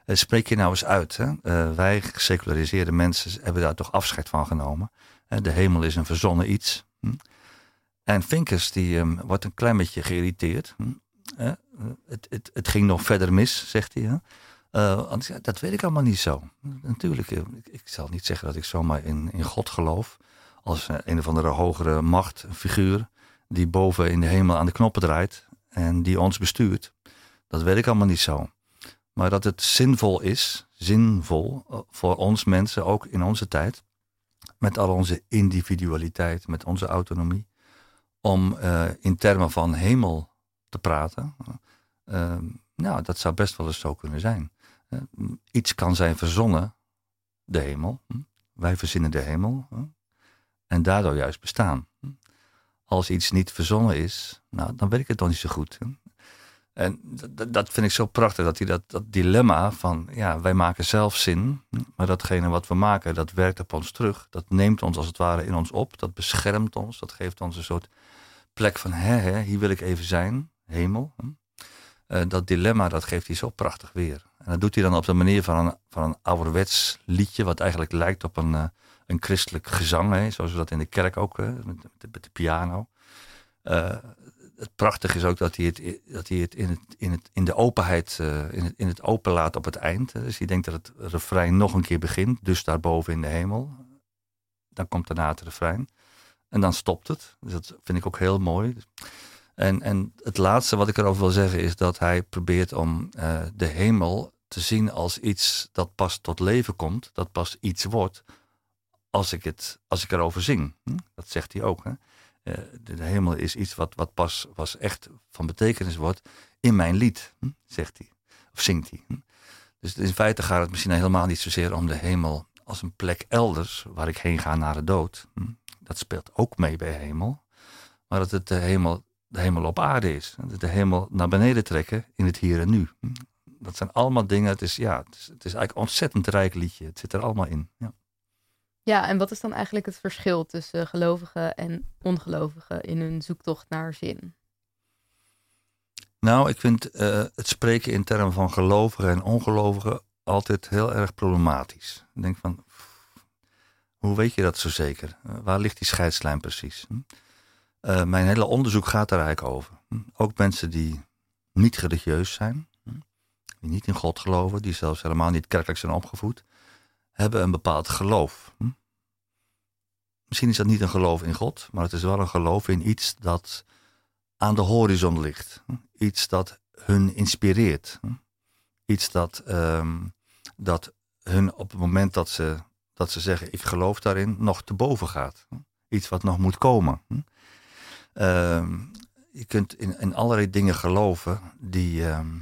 Speaker 3: Spreek je nou eens uit. Hè? wij geseculariseerde mensen hebben daar toch afscheid van genomen. de hemel is een verzonnen iets. Hm? En Vinkers die um, wordt een klein beetje geïrriteerd. Hm? het, het, het, ging nog verder mis, zegt hij. Hè? Dat weet ik allemaal niet zo. Natuurlijk, eh, ik, zal niet zeggen dat ik zomaar in, in God geloof. Als een of andere hogere macht, een figuur, die boven in de hemel aan de knoppen draait en die ons bestuurt. Dat weet ik allemaal niet zo. Maar dat het zinvol is, zinvol eh, voor ons mensen, ook in onze tijd, met al onze individualiteit, met onze autonomie, om uh, in termen van hemel te praten. Uh, nou, dat zou best wel eens zo kunnen zijn. Iets kan zijn verzonnen, de hemel. Hm? Wij verzinnen de hemel. Hm? En daardoor juist bestaan. Hm? Als iets niet verzonnen is, nou, dan weet ik het dan niet zo goed. En dat vind ik zo prachtig, dat hij dat, dat dilemma van, ja, wij maken zelf zin, maar datgene wat we maken, dat werkt op ons terug. Dat neemt ons als het ware in ons op, dat beschermt ons, dat geeft ons een soort plek van, hè, hè hier wil ik even zijn, hemel. Uh, dat dilemma, dat geeft hij zo prachtig weer. En dat doet hij dan op de manier van een, van een ouderwets liedje, wat eigenlijk lijkt op een, uh, een christelijk gezang, hè, zoals we dat in de kerk ook, uh, met, met, de, piano. Het prachtige is ook dat hij het, dat hij het, in, in, het in de openheid, in, het, in het open laat op het eind. Dus hij denkt dat het refrein nog een keer begint, dus daarboven in de hemel. Dan komt daarna het refrein. En dan stopt het. Dus dat vind ik ook heel mooi. En, en het laatste wat ik erover wil zeggen is dat hij probeert om uh, de hemel te zien als iets dat pas tot leven komt, dat pas iets wordt, als ik, het, als ik erover zing. Hm? Dat zegt hij ook. Hè? Uh, de, hemel is iets wat, wat pas was echt van betekenis wordt in mijn lied, hm? zegt hij. Of zingt hij. Hm? Dus in feite gaat het misschien helemaal niet zozeer om de hemel als een plek elders waar ik heen ga naar de dood. Hm? Dat speelt ook mee bij hemel. Maar dat het de hemel de hemel op aarde is. De hemel naar beneden trekken in het hier en nu. Dat zijn allemaal dingen. Het is, ja, het is, het is eigenlijk een ontzettend rijk liedje. Het zit er allemaal in. Ja.
Speaker 1: Ja, en wat is dan eigenlijk het verschil tussen gelovigen en ongelovigen in hun zoektocht naar zin?
Speaker 3: Nou, ik vind uh, het spreken in termen van gelovigen en ongelovigen altijd heel erg problematisch. Ik denk van, hoe weet je dat zo zeker? Waar ligt die scheidslijn precies? Hm? Uh, mijn hele onderzoek gaat daar eigenlijk over. Hm? Ook mensen die niet religieus zijn, hm? die niet in God geloven, die zelfs helemaal niet kerkelijk zijn opgevoed, hebben een bepaald geloof. Hm? Misschien is dat niet een geloof in God, maar het is wel een geloof in iets dat aan de horizon ligt. Iets dat hun inspireert. Iets dat, um, dat hun op het moment dat ze, dat ze zeggen: Ik geloof daarin, nog te boven gaat. Iets wat nog moet komen. Ehm, je kunt in, in allerlei dingen geloven die, ehm,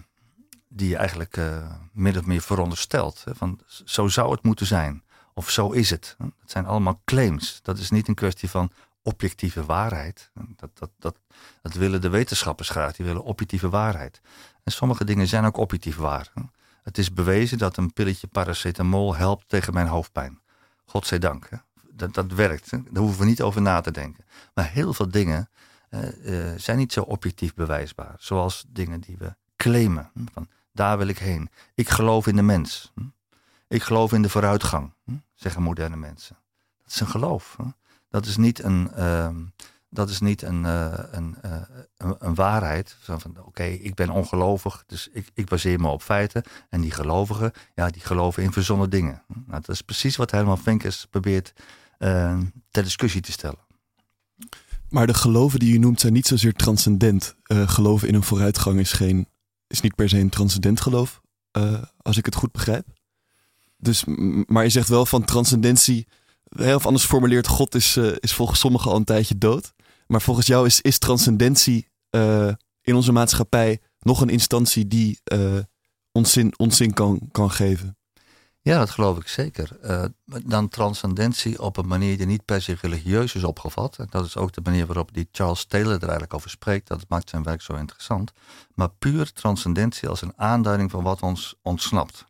Speaker 3: die je eigenlijk uh, min of meer veronderstelt. Hè? Van, zo zou het moeten zijn. Of zo is het. Het zijn allemaal claims. Dat is niet een kwestie van objectieve waarheid. Dat, dat, dat, willen de wetenschappers graag. Die willen objectieve waarheid. En sommige dingen zijn ook objectief waar. Het is bewezen dat een pilletje paracetamol helpt tegen mijn hoofdpijn. Godzijdank. Dat, dat werkt. Daar hoeven we niet over na te denken. Maar heel veel dingen uh, zijn niet zo objectief bewijsbaar. Zoals dingen die we claimen. Van, daar wil ik heen. Ik geloof in de mens. Hm. Ik geloof in de vooruitgang, hm, zeggen moderne mensen. Dat is een geloof. Dat is niet een, uh, dat is niet een, uh, een, een, een, waarheid. Van, oké, ik ben ongelovig, dus ik, ik baseer me op feiten. En die gelovigen, ja, die geloven in verzonnen dingen. Nou, dat is precies wat Herman Vinkers probeert ter discussie te stellen.
Speaker 2: Maar de geloven die je noemt zijn niet zozeer transcendent. Uh, geloven in een vooruitgang is, geen, is niet per se een transcendent geloof, uh, als ik het goed begrijp. Dus, maar je zegt wel van transcendentie, of anders formuleert, God is, uh, is volgens sommigen al een tijdje dood. Maar volgens jou is, is transcendentie in onze maatschappij nog een instantie die ons zin, ons zin kan, kan geven.
Speaker 3: Ja, dat geloof ik zeker. Uh, dan transcendentie op een manier die niet per se religieus is opgevat. En dat is ook de manier waarop die Charles Taylor er eigenlijk over spreekt. Dat maakt zijn werk zo interessant. Maar puur transcendentie als een aanduiding van wat ons ontsnapt.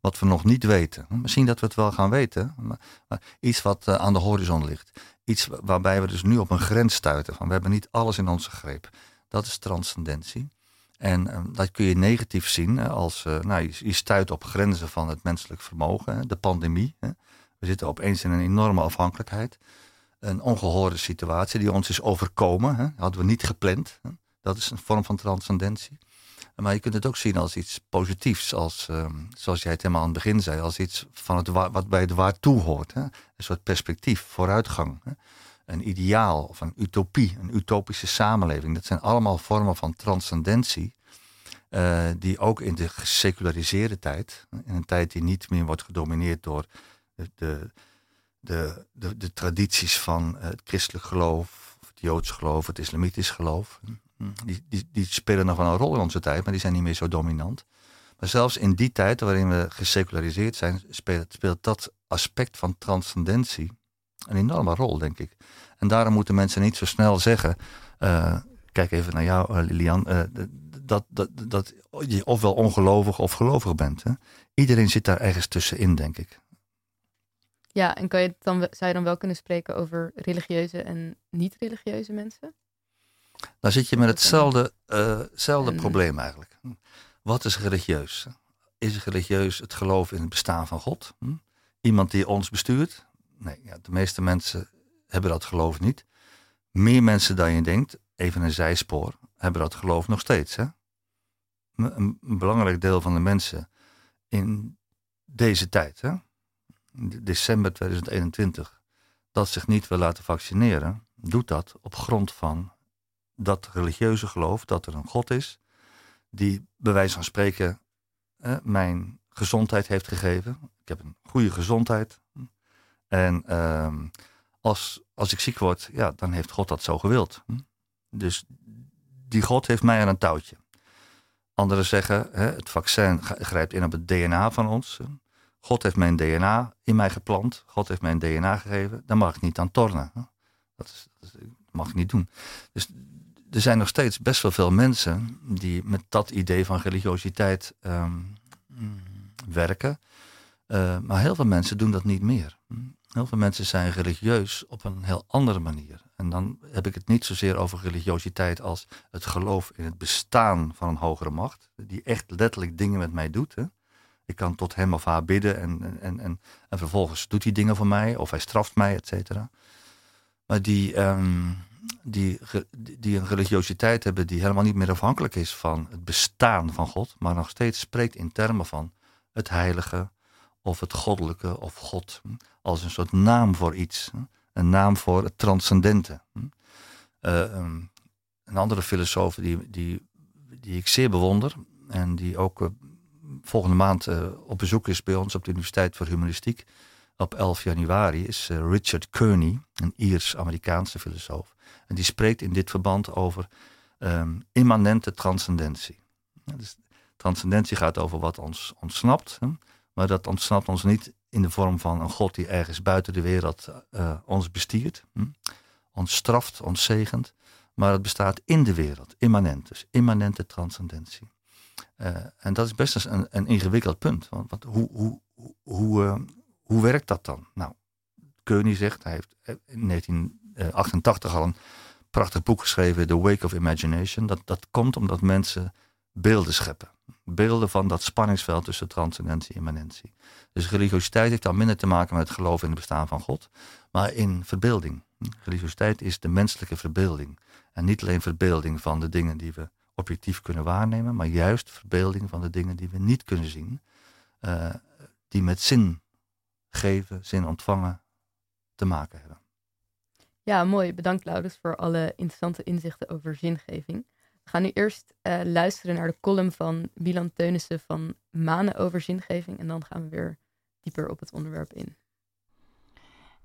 Speaker 3: Wat we nog niet weten. Misschien dat we het wel gaan weten. Maar, iets wat uh, aan de horizon ligt. Iets waarbij we dus nu op een grens stuiten. Van we hebben niet alles in onze greep. Dat is transcendentie. En uh, dat kun je negatief zien als uh, nou, je, stuit op grenzen van het menselijk vermogen. Hè, de pandemie. Hè. We zitten opeens in een enorme afhankelijkheid. Een ongehoorde situatie die ons is overkomen. Hè. hadden we niet gepland. Hè. Dat is een vorm van transcendentie. Maar je kunt het ook zien als iets positiefs. Als, uh, zoals jij het helemaal aan het begin zei. Als iets van het wat bij de waartoe hoort. Hè. Een soort perspectief, vooruitgang. Hè een ideaal of een utopie, een utopische samenleving. Dat zijn allemaal vormen van transcendentie. Uh, die ook in de geseculariseerde tijd, in een tijd die niet meer wordt gedomineerd door de, de, de, de, tradities van het christelijk geloof, het joods geloof, het islamitisch geloof. Die, die, die spelen nog wel een rol in onze tijd, maar die zijn niet meer zo dominant. Maar zelfs in die tijd waarin we geseculariseerd zijn, speelt, speelt dat aspect van transcendentie een enorme rol, denk ik. En daarom moeten mensen niet zo snel zeggen. Uh, kijk even naar jou, uh, Lilian. Uh, dat, dat, dat je ofwel ongelovig of gelovig bent. Hè? Iedereen zit daar ergens tussenin, denk ik.
Speaker 1: Ja, en kan je dan, zou je dan wel kunnen spreken over religieuze en niet-religieuze mensen?
Speaker 3: Dan zit je met hetzelfde, hetzelfde probleem eigenlijk. Wat is religieus? Is religieus het geloof in het bestaan van God? Hm? Iemand die ons bestuurt? Nee, ja, de meeste mensen hebben dat geloof niet. Meer mensen dan je denkt, even een zijspoor, hebben dat geloof nog steeds. Hè? Een, belangrijk deel van de mensen in deze tijd, hè? december 2021, dat zich niet wil laten vaccineren, doet dat op grond van dat religieuze geloof dat er een God is, die bij wijze van spreken mijn gezondheid heeft gegeven. Ik heb een goede gezondheid. En ehm, als, als ik ziek word, ja, dan heeft God dat zo gewild. Hm? Dus die God heeft mij aan een touwtje. Anderen zeggen, hè, het vaccin grijpt in op het DNA van ons. God heeft mijn DNA in mij geplant. God heeft mij een DNA gegeven. Daar mag ik niet aan tornen. Dat, is, mag ik niet doen. Dus er zijn nog steeds best wel veel mensen die met dat idee van religiositeit ehm, werken. Uh, maar heel veel mensen doen dat niet meer. Heel veel mensen zijn religieus op een heel andere manier. En dan heb ik het niet zozeer over religiositeit als het geloof in het bestaan van een hogere macht. Die echt letterlijk dingen met mij doet. Hè. Ik kan tot hem of haar bidden en, en, en, en vervolgens doet hij dingen voor mij of hij straft mij, et cetera. Maar die, um, die, die een religiositeit hebben die helemaal niet meer afhankelijk is van het bestaan van God, maar nog steeds spreekt in termen van het heilige, of het goddelijke of God als een soort naam voor iets. Een naam voor het transcendente. Uh, een andere filosoof die, die, die ik zeer bewonder en die ook uh, volgende maand uh, op bezoek is bij ons op de Universiteit voor Humanistiek op 11 januari is Richard Kearney, een Iers-Amerikaanse filosoof. En die spreekt in dit verband over um, immanente transcendentie. Dus transcendentie gaat over wat ons ontsnapt. Maar dat ontsnapt ons niet in de vorm van een God die ergens buiten de wereld uh, ons bestiert. Hm? Ons straft, ons zegent. Maar het bestaat in de wereld, immanent. Dus immanente transcendentie. Uh, en dat is best een, een ingewikkeld punt. Want, want hoe, hoe, hoe, uh, hoe werkt dat dan? Nou, zegt, hij heeft in 1988 al een prachtig boek geschreven, The Wake of Imagination. Dat, dat komt omdat mensen beelden scheppen. Beelden van dat spanningsveld tussen transcendentie en immanentie. Dus religiositeit heeft dan minder te maken met het geloof in het bestaan van God, maar in verbeelding. Religiositeit is de menselijke verbeelding. En niet alleen verbeelding van de dingen die we objectief kunnen waarnemen, maar juist verbeelding van de dingen die we niet kunnen zien, uh, die met zin geven, zin ontvangen te maken hebben.
Speaker 1: Ja, mooi. Bedankt Laurens voor alle interessante inzichten over zingeving. We gaan nu eerst uh, luisteren naar de column van Milan Teunissen van Manen over zingeving. En dan gaan we weer dieper op het onderwerp in.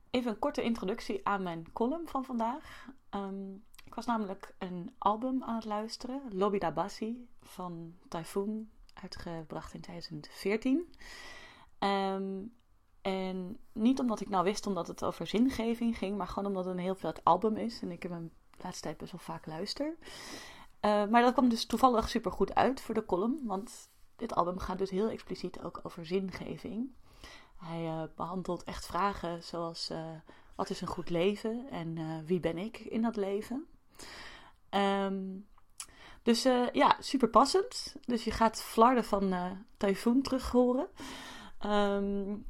Speaker 5: Even een korte introductie aan mijn column van vandaag. Um, ik was namelijk een album aan het luisteren, Lobby da Bassi van Typhoon, uitgebracht in 2014. Ehm, en niet omdat ik nou wist omdat het over zingeving ging, maar gewoon omdat het een heel vet album is. En ik hem de laatste tijd best wel vaak luister. Uh, maar dat kwam dus toevallig super goed uit voor de column. Want dit album gaat dus heel expliciet ook over zingeving. Hij uh, behandelt echt vragen zoals uh, wat is een goed leven en wie ben ik in dat leven. Um, dus ja, super passend. Dus je gaat Flarden van Typhoon terug horen. Um,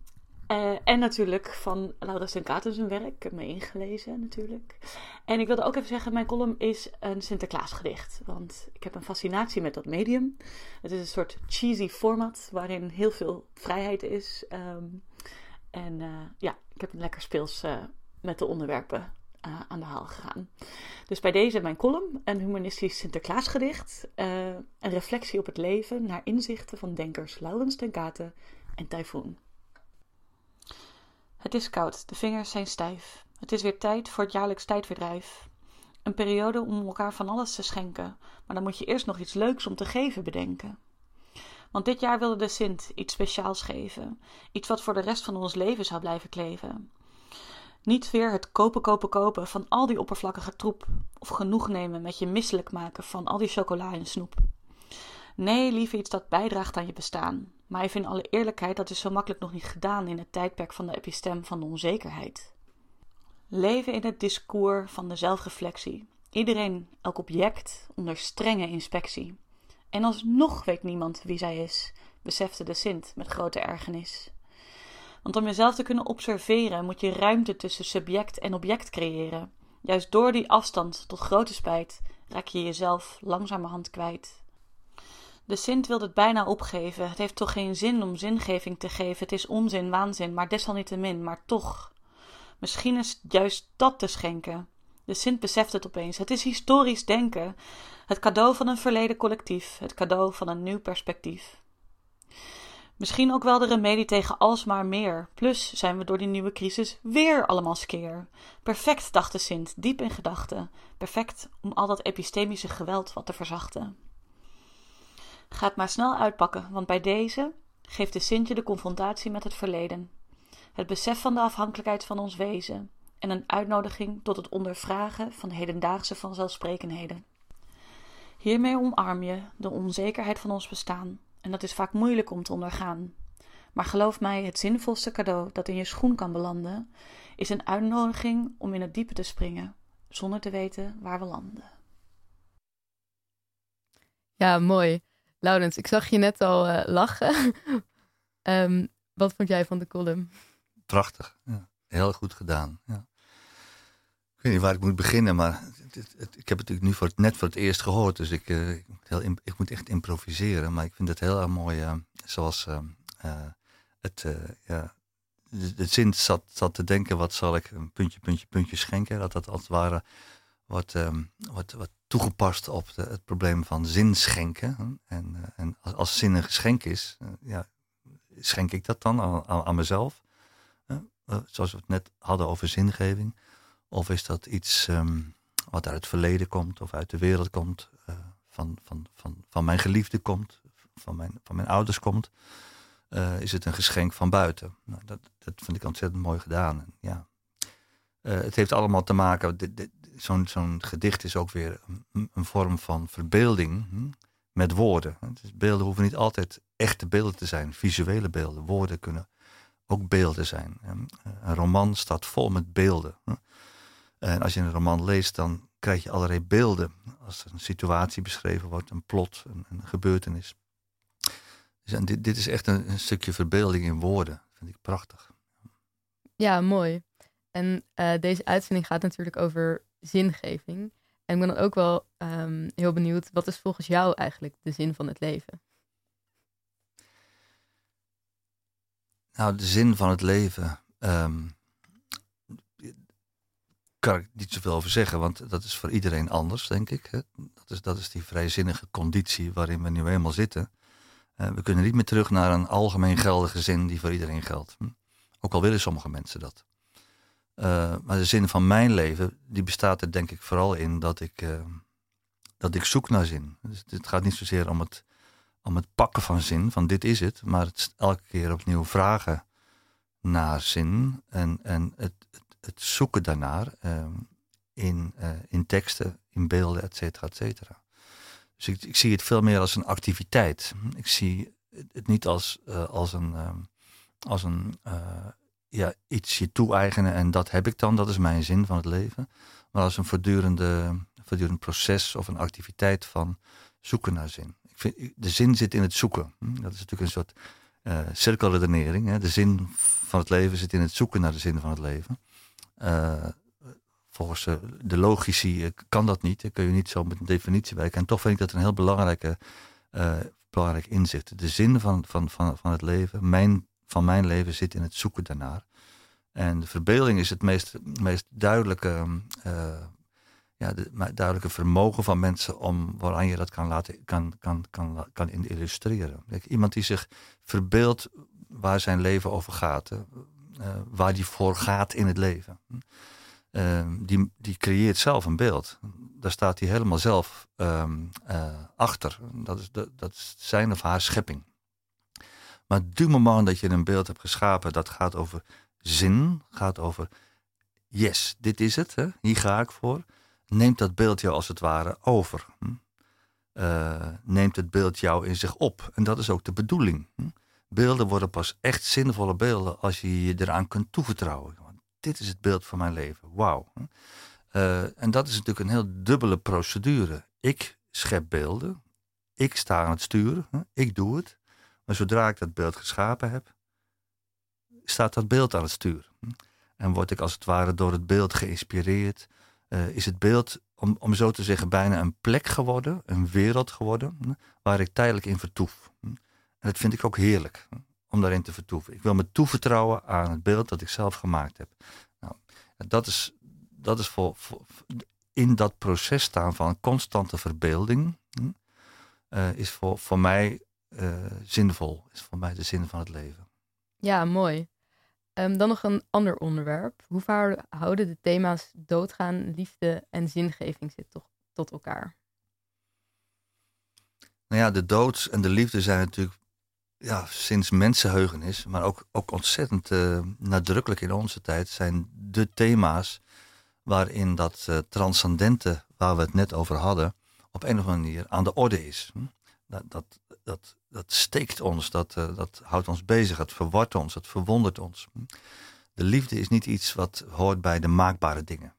Speaker 5: uh, en natuurlijk van Laura Stenkaten zijn werk. Ik heb me ingelezen natuurlijk. En ik wilde ook even zeggen, mijn column is een Sinterklaasgedicht. Want ik heb een fascinatie met dat medium. Het is een soort cheesy format waarin heel veel vrijheid is. Um, en uh, ja, ik heb een lekker speels uh, met de onderwerpen aan de haal gegaan. Dus bij deze mijn column, een humanistisch Sinterklaasgedicht. een reflectie op het leven naar inzichten van denkers Laurens Tenkate en Typhoon. Het is koud, de vingers zijn stijf. Het is weer tijd voor het jaarlijks tijdverdrijf. Een periode om elkaar van alles te schenken, maar dan moet je eerst nog iets leuks om te geven bedenken. Want dit jaar wilde de Sint iets speciaals geven, iets wat voor de rest van ons leven zou blijven kleven. Niet weer het kopen, kopen, kopen van al die oppervlakkige troep, of genoeg nemen met je misselijk maken van al die chocola en snoep. Nee, liever iets dat bijdraagt aan je bestaan. Maar even in alle eerlijkheid, dat is zo makkelijk nog niet gedaan in het tijdperk van de epistem van de onzekerheid. Leven in het discours van de zelfreflectie. Iedereen, elk object, onder strenge inspectie. En alsnog weet niemand wie zij is, besefte de Sint met grote ergernis. Want om jezelf te kunnen observeren, moet je ruimte tussen subject en object creëren. Juist door die afstand, tot grote spijt, raak je jezelf langzamerhand kwijt. De Sint wil het bijna opgeven. Het heeft toch geen zin om zingeving te geven. Het is onzin, waanzin, maar desalniettemin, maar toch. Misschien is juist dat te schenken. De Sint beseft het opeens. Het is historisch denken. Het cadeau van een verleden collectief. Het cadeau van een nieuw perspectief. Misschien ook wel de remedie tegen alsmaar meer. Plus zijn we door die nieuwe crisis weer allemaal skeer. Perfect, dacht de Sint, diep in gedachten. Perfect om al dat epistemische geweld wat te verzachten. Ga het maar snel uitpakken, want bij deze geeft de Sintje de confrontatie met het verleden, het besef van de afhankelijkheid van ons wezen en een uitnodiging tot het ondervragen van hedendaagse vanzelfsprekenheden. Hiermee omarm je de onzekerheid van ons bestaan, en dat is vaak moeilijk om te ondergaan. Maar geloof mij, het zinvolste cadeau dat in je schoen kan belanden, is een uitnodiging om in het diepe te springen, zonder te weten waar we landen.
Speaker 1: Ja, mooi. Laurens, ik zag je net al uh, lachen. um, wat vond jij van de column?
Speaker 3: Prachtig, ja. heel goed gedaan. Ja. Ik weet niet waar ik moet beginnen, maar het, ik heb het natuurlijk nu voor net voor het eerst gehoord. Dus ik, uh, ik, moet echt improviseren. Maar ik vind het heel erg mooi, uh, zoals het, ja, de, zin zat, zat te denken, wat zal ik een puntje, puntje, puntje schenken. Dat dat als het ware wordt, um, wordt, wordt toegepast op de, het probleem van zin schenken. En, uh, en als, als, zin een geschenk is, uh, ja, schenk ik dat dan aan, aan, mezelf? Uh, zoals we het net hadden over zingeving. Of is dat iets um, wat uit het verleden komt of uit de wereld komt, van, van, van, van mijn geliefde komt, van mijn, van mijn ouders komt? is het een geschenk van buiten? Nou, dat, dat vind ik ontzettend mooi gedaan. Ja. het heeft allemaal te maken, dit, zo'n zo'n gedicht is ook weer een, vorm van verbeelding hm, met woorden. Beelden hoeven niet altijd echte beelden te zijn, visuele beelden. Woorden kunnen ook beelden zijn. Een roman staat vol met beelden. En als je een roman leest, dan krijg je allerlei beelden. Als een situatie beschreven wordt, een plot, een, gebeurtenis. Dus dit, dit is echt een, stukje verbeelding in woorden. Vind ik prachtig.
Speaker 1: Ja, mooi. En uh, deze uitzending gaat natuurlijk over zingeving. En ik ben dan ook wel um, heel benieuwd, wat is volgens jou eigenlijk de zin van het leven?
Speaker 3: Nou, de zin van het leven. Um, kan ik niet zoveel over zeggen, want dat is voor iedereen anders, denk ik. Dat, is, dat is die vrijzinnige conditie waarin we nu eenmaal zitten. Uh, we kunnen niet meer terug naar een algemeen geldige zin die voor iedereen geldt. Hm? Ook al willen sommige mensen dat. Uh, maar de zin van mijn leven, die bestaat er denk ik vooral in dat ik, uh, dat ik zoek naar zin. Dus het gaat niet zozeer om het om het pakken van zin, van dit is het, maar het elke keer opnieuw vragen naar zin en, en het, het, zoeken daarnaar ehm, in, uh, in teksten, in beelden, et cetera, et cetera. Dus ik, ik, zie het veel meer als een activiteit. Ik zie het niet als, als een, uh, als een ja, iets je toe-eigenen en dat heb ik dan, dat is mijn zin van het leven. Maar als een voortdurende, voortdurend proces of een activiteit van zoeken naar zin. Ik vind, de zin zit in het zoeken. Hm, dat is natuurlijk een soort uh, cirkelredenering. Hè? De zin van het leven zit in het zoeken naar de zin van het leven. Uh, volgens de logici kan dat niet. Dan kun je niet zo met een definitie werken. En toch vind ik dat een heel belangrijke, belangrijk inzicht. De zin van, van, van, van het leven, mijn, van mijn leven, zit in het zoeken daarnaar. En de verbeelding is het meest, meest duidelijke, uh, ja, de, duidelijke vermogen van mensen om waaraan je dat kan laten kan, kan, kan, kan illustreren. Iemand die zich verbeeldt waar zijn leven over gaat, uh, waar die voor gaat in het leven. Uh, die, die creëert zelf een beeld. Daar staat hij helemaal zelf um, uh, achter. Dat is, de, dat is zijn of haar schepping. Maar du moment dat je een beeld hebt geschapen, dat gaat over zin, gaat over yes, dit is het, hè? hier ga ik voor. Neemt dat beeld jou als het ware over. Hm? Uh, neemt het beeld jou in zich op. En dat is ook de bedoeling. Hm? Beelden worden pas echt zinvolle beelden als je je eraan kunt toevertrouwen dit is het beeld van mijn leven. Wauw. Uh, en dat is natuurlijk een heel dubbele procedure. Ik schep beelden. Ik sta aan het sturen. Ik doe het. Maar zodra ik dat beeld geschapen heb, staat dat beeld aan het sturen. En word ik als het ware door het beeld geïnspireerd. Uh, is het beeld, om, om zo te zeggen, bijna een plek geworden, een wereld geworden, waar ik tijdelijk in vertoef. En dat vind ik ook heerlijk om daarin te vertoeven. Ik wil me toevertrouwen aan het beeld dat ik zelf gemaakt heb. Nou, dat is, dat is voor, in dat proces staan van constante verbeelding, uh, is voor, voor mij uh, zinvol, is voor mij de zin van het leven.
Speaker 1: Ja, mooi. Um, dan nog een ander onderwerp. Hoe houden de thema's doodgaan, liefde en zingeving zich toch tot elkaar?
Speaker 3: Nou ja, de dood en de liefde zijn natuurlijk ja, sinds mensenheugenis, maar ook, ook ontzettend uh, nadrukkelijk in onze tijd, zijn de thema's waarin dat uh, transcendente, waar we het net over hadden, op een of andere manier aan de orde is. Hm? Dat, dat, dat, dat steekt ons, dat, uh, dat houdt ons bezig, het verwart ons, het verwondert ons. De liefde is niet iets wat hoort bij de maakbare dingen.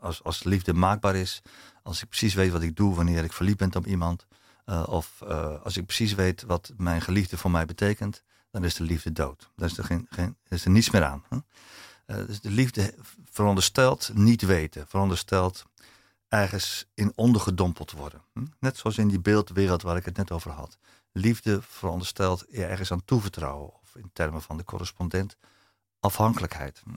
Speaker 3: Als, als liefde maakbaar is, als ik precies weet wat ik doe wanneer ik verliefd ben op iemand, uh, of uh, als ik precies weet wat mijn geliefde voor mij betekent, dan is de liefde dood. Dan is er, geen, geen, is er niets meer aan. Dus de liefde veronderstelt niet weten, veronderstelt ergens in ondergedompeld worden. Net zoals in die beeldwereld waar ik het net over had. Liefde veronderstelt ergens aan toevertrouwen, of in termen van de correspondent, afhankelijkheid. Hm?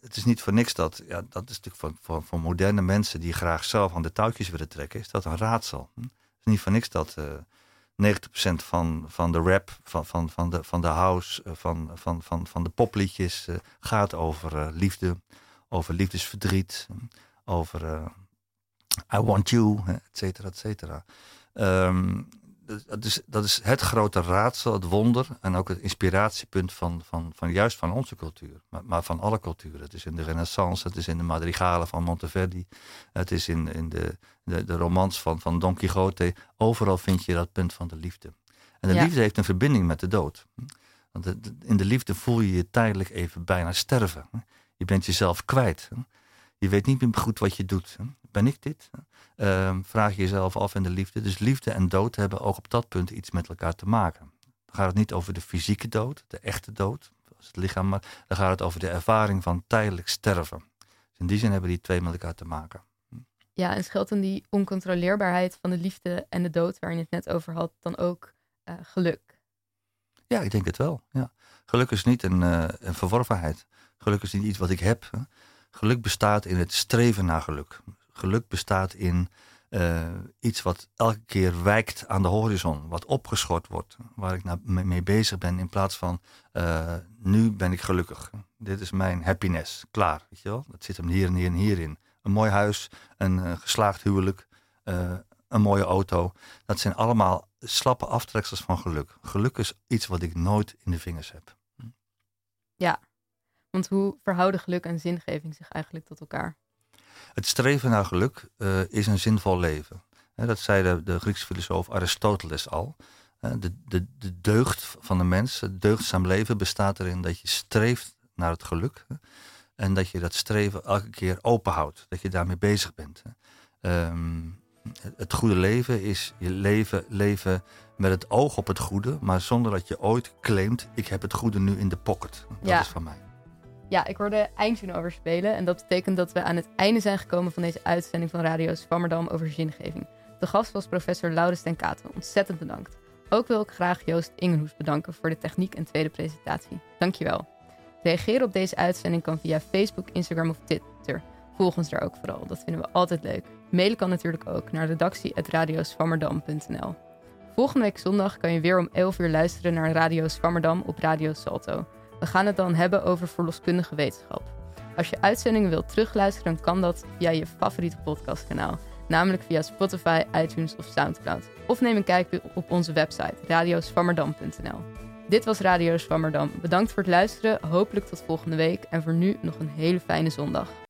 Speaker 3: het is niet voor niks dat, ja, dat is natuurlijk voor, voor, voor, moderne mensen die graag zelf aan de touwtjes willen trekken, is dat een raadsel. Hm? Het is niet voor niks dat uh, 90% van, van de rap, van, van, van, de, van de house, uh, van, van, van, van de popliedjes gaat over liefde, over liefdesverdriet, over I want you, et cetera, et cetera. Um, dat is, dat is het grote raadsel, het wonder en ook het inspiratiepunt van, van, van juist van onze cultuur, maar, maar van alle culturen. Het is in de Renaissance, het is in de madrigalen van Monteverdi, het is in, in de, de, de romans van, van Don Quixote. Overal vind je dat punt van de liefde. En de ja. liefde heeft een verbinding met de dood. Want in de liefde voel je je tijdelijk even bijna sterven. Je bent jezelf kwijt. Je weet niet meer goed wat je doet. Ben ik dit? Uh, vraag je jezelf af in de liefde. Dus liefde en dood hebben ook op dat punt iets met elkaar te maken. Dan gaat het niet over de fysieke dood, de echte dood, als het lichaam, maar dan gaat het over de ervaring van tijdelijk sterven. Dus in die zin hebben die twee met elkaar te maken.
Speaker 1: Ja, en schuilt dan die oncontroleerbaarheid van de liefde en de dood, waar je het net over had, dan ook uh, geluk?
Speaker 3: Ja, ik denk het wel. Ja. Geluk is niet een, uh, een verworvenheid. Geluk is niet iets wat ik heb. Hè. Geluk bestaat in het streven naar geluk. Geluk bestaat in uh, iets wat elke keer wijkt aan de horizon, wat opgeschort wordt, waar ik mee bezig ben in plaats van uh, nu ben ik gelukkig. Dit is mijn happiness, klaar, weet je wel? Dat zit hem hier en hier en hierin. Een mooi huis, een uh, geslaagd huwelijk, een mooie auto. Dat zijn allemaal slappe aftreksels van geluk. Geluk is iets wat ik nooit in de vingers heb.
Speaker 1: Want hoe verhouden geluk en zingeving zich eigenlijk tot elkaar?
Speaker 3: Het streven naar geluk eh, is een zinvol leven. Dat zei de, de Griekse filosoof Aristoteles al. De, de, de deugd van de mens, het deugdzaam leven, bestaat erin dat je streeft naar het geluk. en dat je dat streven elke keer openhoudt. Dat je daarmee bezig bent. Ehm, het- het goede leven is je leven, leven met het oog op het goede, maar zonder dat je ooit claimt: ik heb het goede nu in de pocket. Dat
Speaker 1: Ja.
Speaker 3: is van mij.
Speaker 1: Ja, ik hoorde eindtune overspelen en dat betekent dat we aan het einde zijn gekomen van deze uitzending van Radio Swammerdam over zingeving. De gast was professor Laurens ten Katen. Ontzettend bedankt. Ook wil ik graag Joost Ingenhoes bedanken voor de techniek en tweede presentatie. Dankjewel. Reageren op deze uitzending kan via Facebook, Instagram of Twitter. Volg ons daar ook vooral, dat vinden we altijd leuk. Mailen kan natuurlijk ook naar redactie.radioswammerdam.nl Volgende week zondag kan je weer om 11 uur luisteren naar Radio Swammerdam op Radio Salto. We gaan het dan hebben over verloskundige wetenschap. Als je uitzendingen wilt terugluisteren, dan kan dat via je favoriete podcastkanaal. Namelijk via Spotify, iTunes of Soundcloud. Of neem een kijkje op onze website radioswammerdam.nl. Dit was Radio Swammerdam. Bedankt voor het luisteren. Hopelijk tot volgende week. En voor nu nog een hele fijne zondag.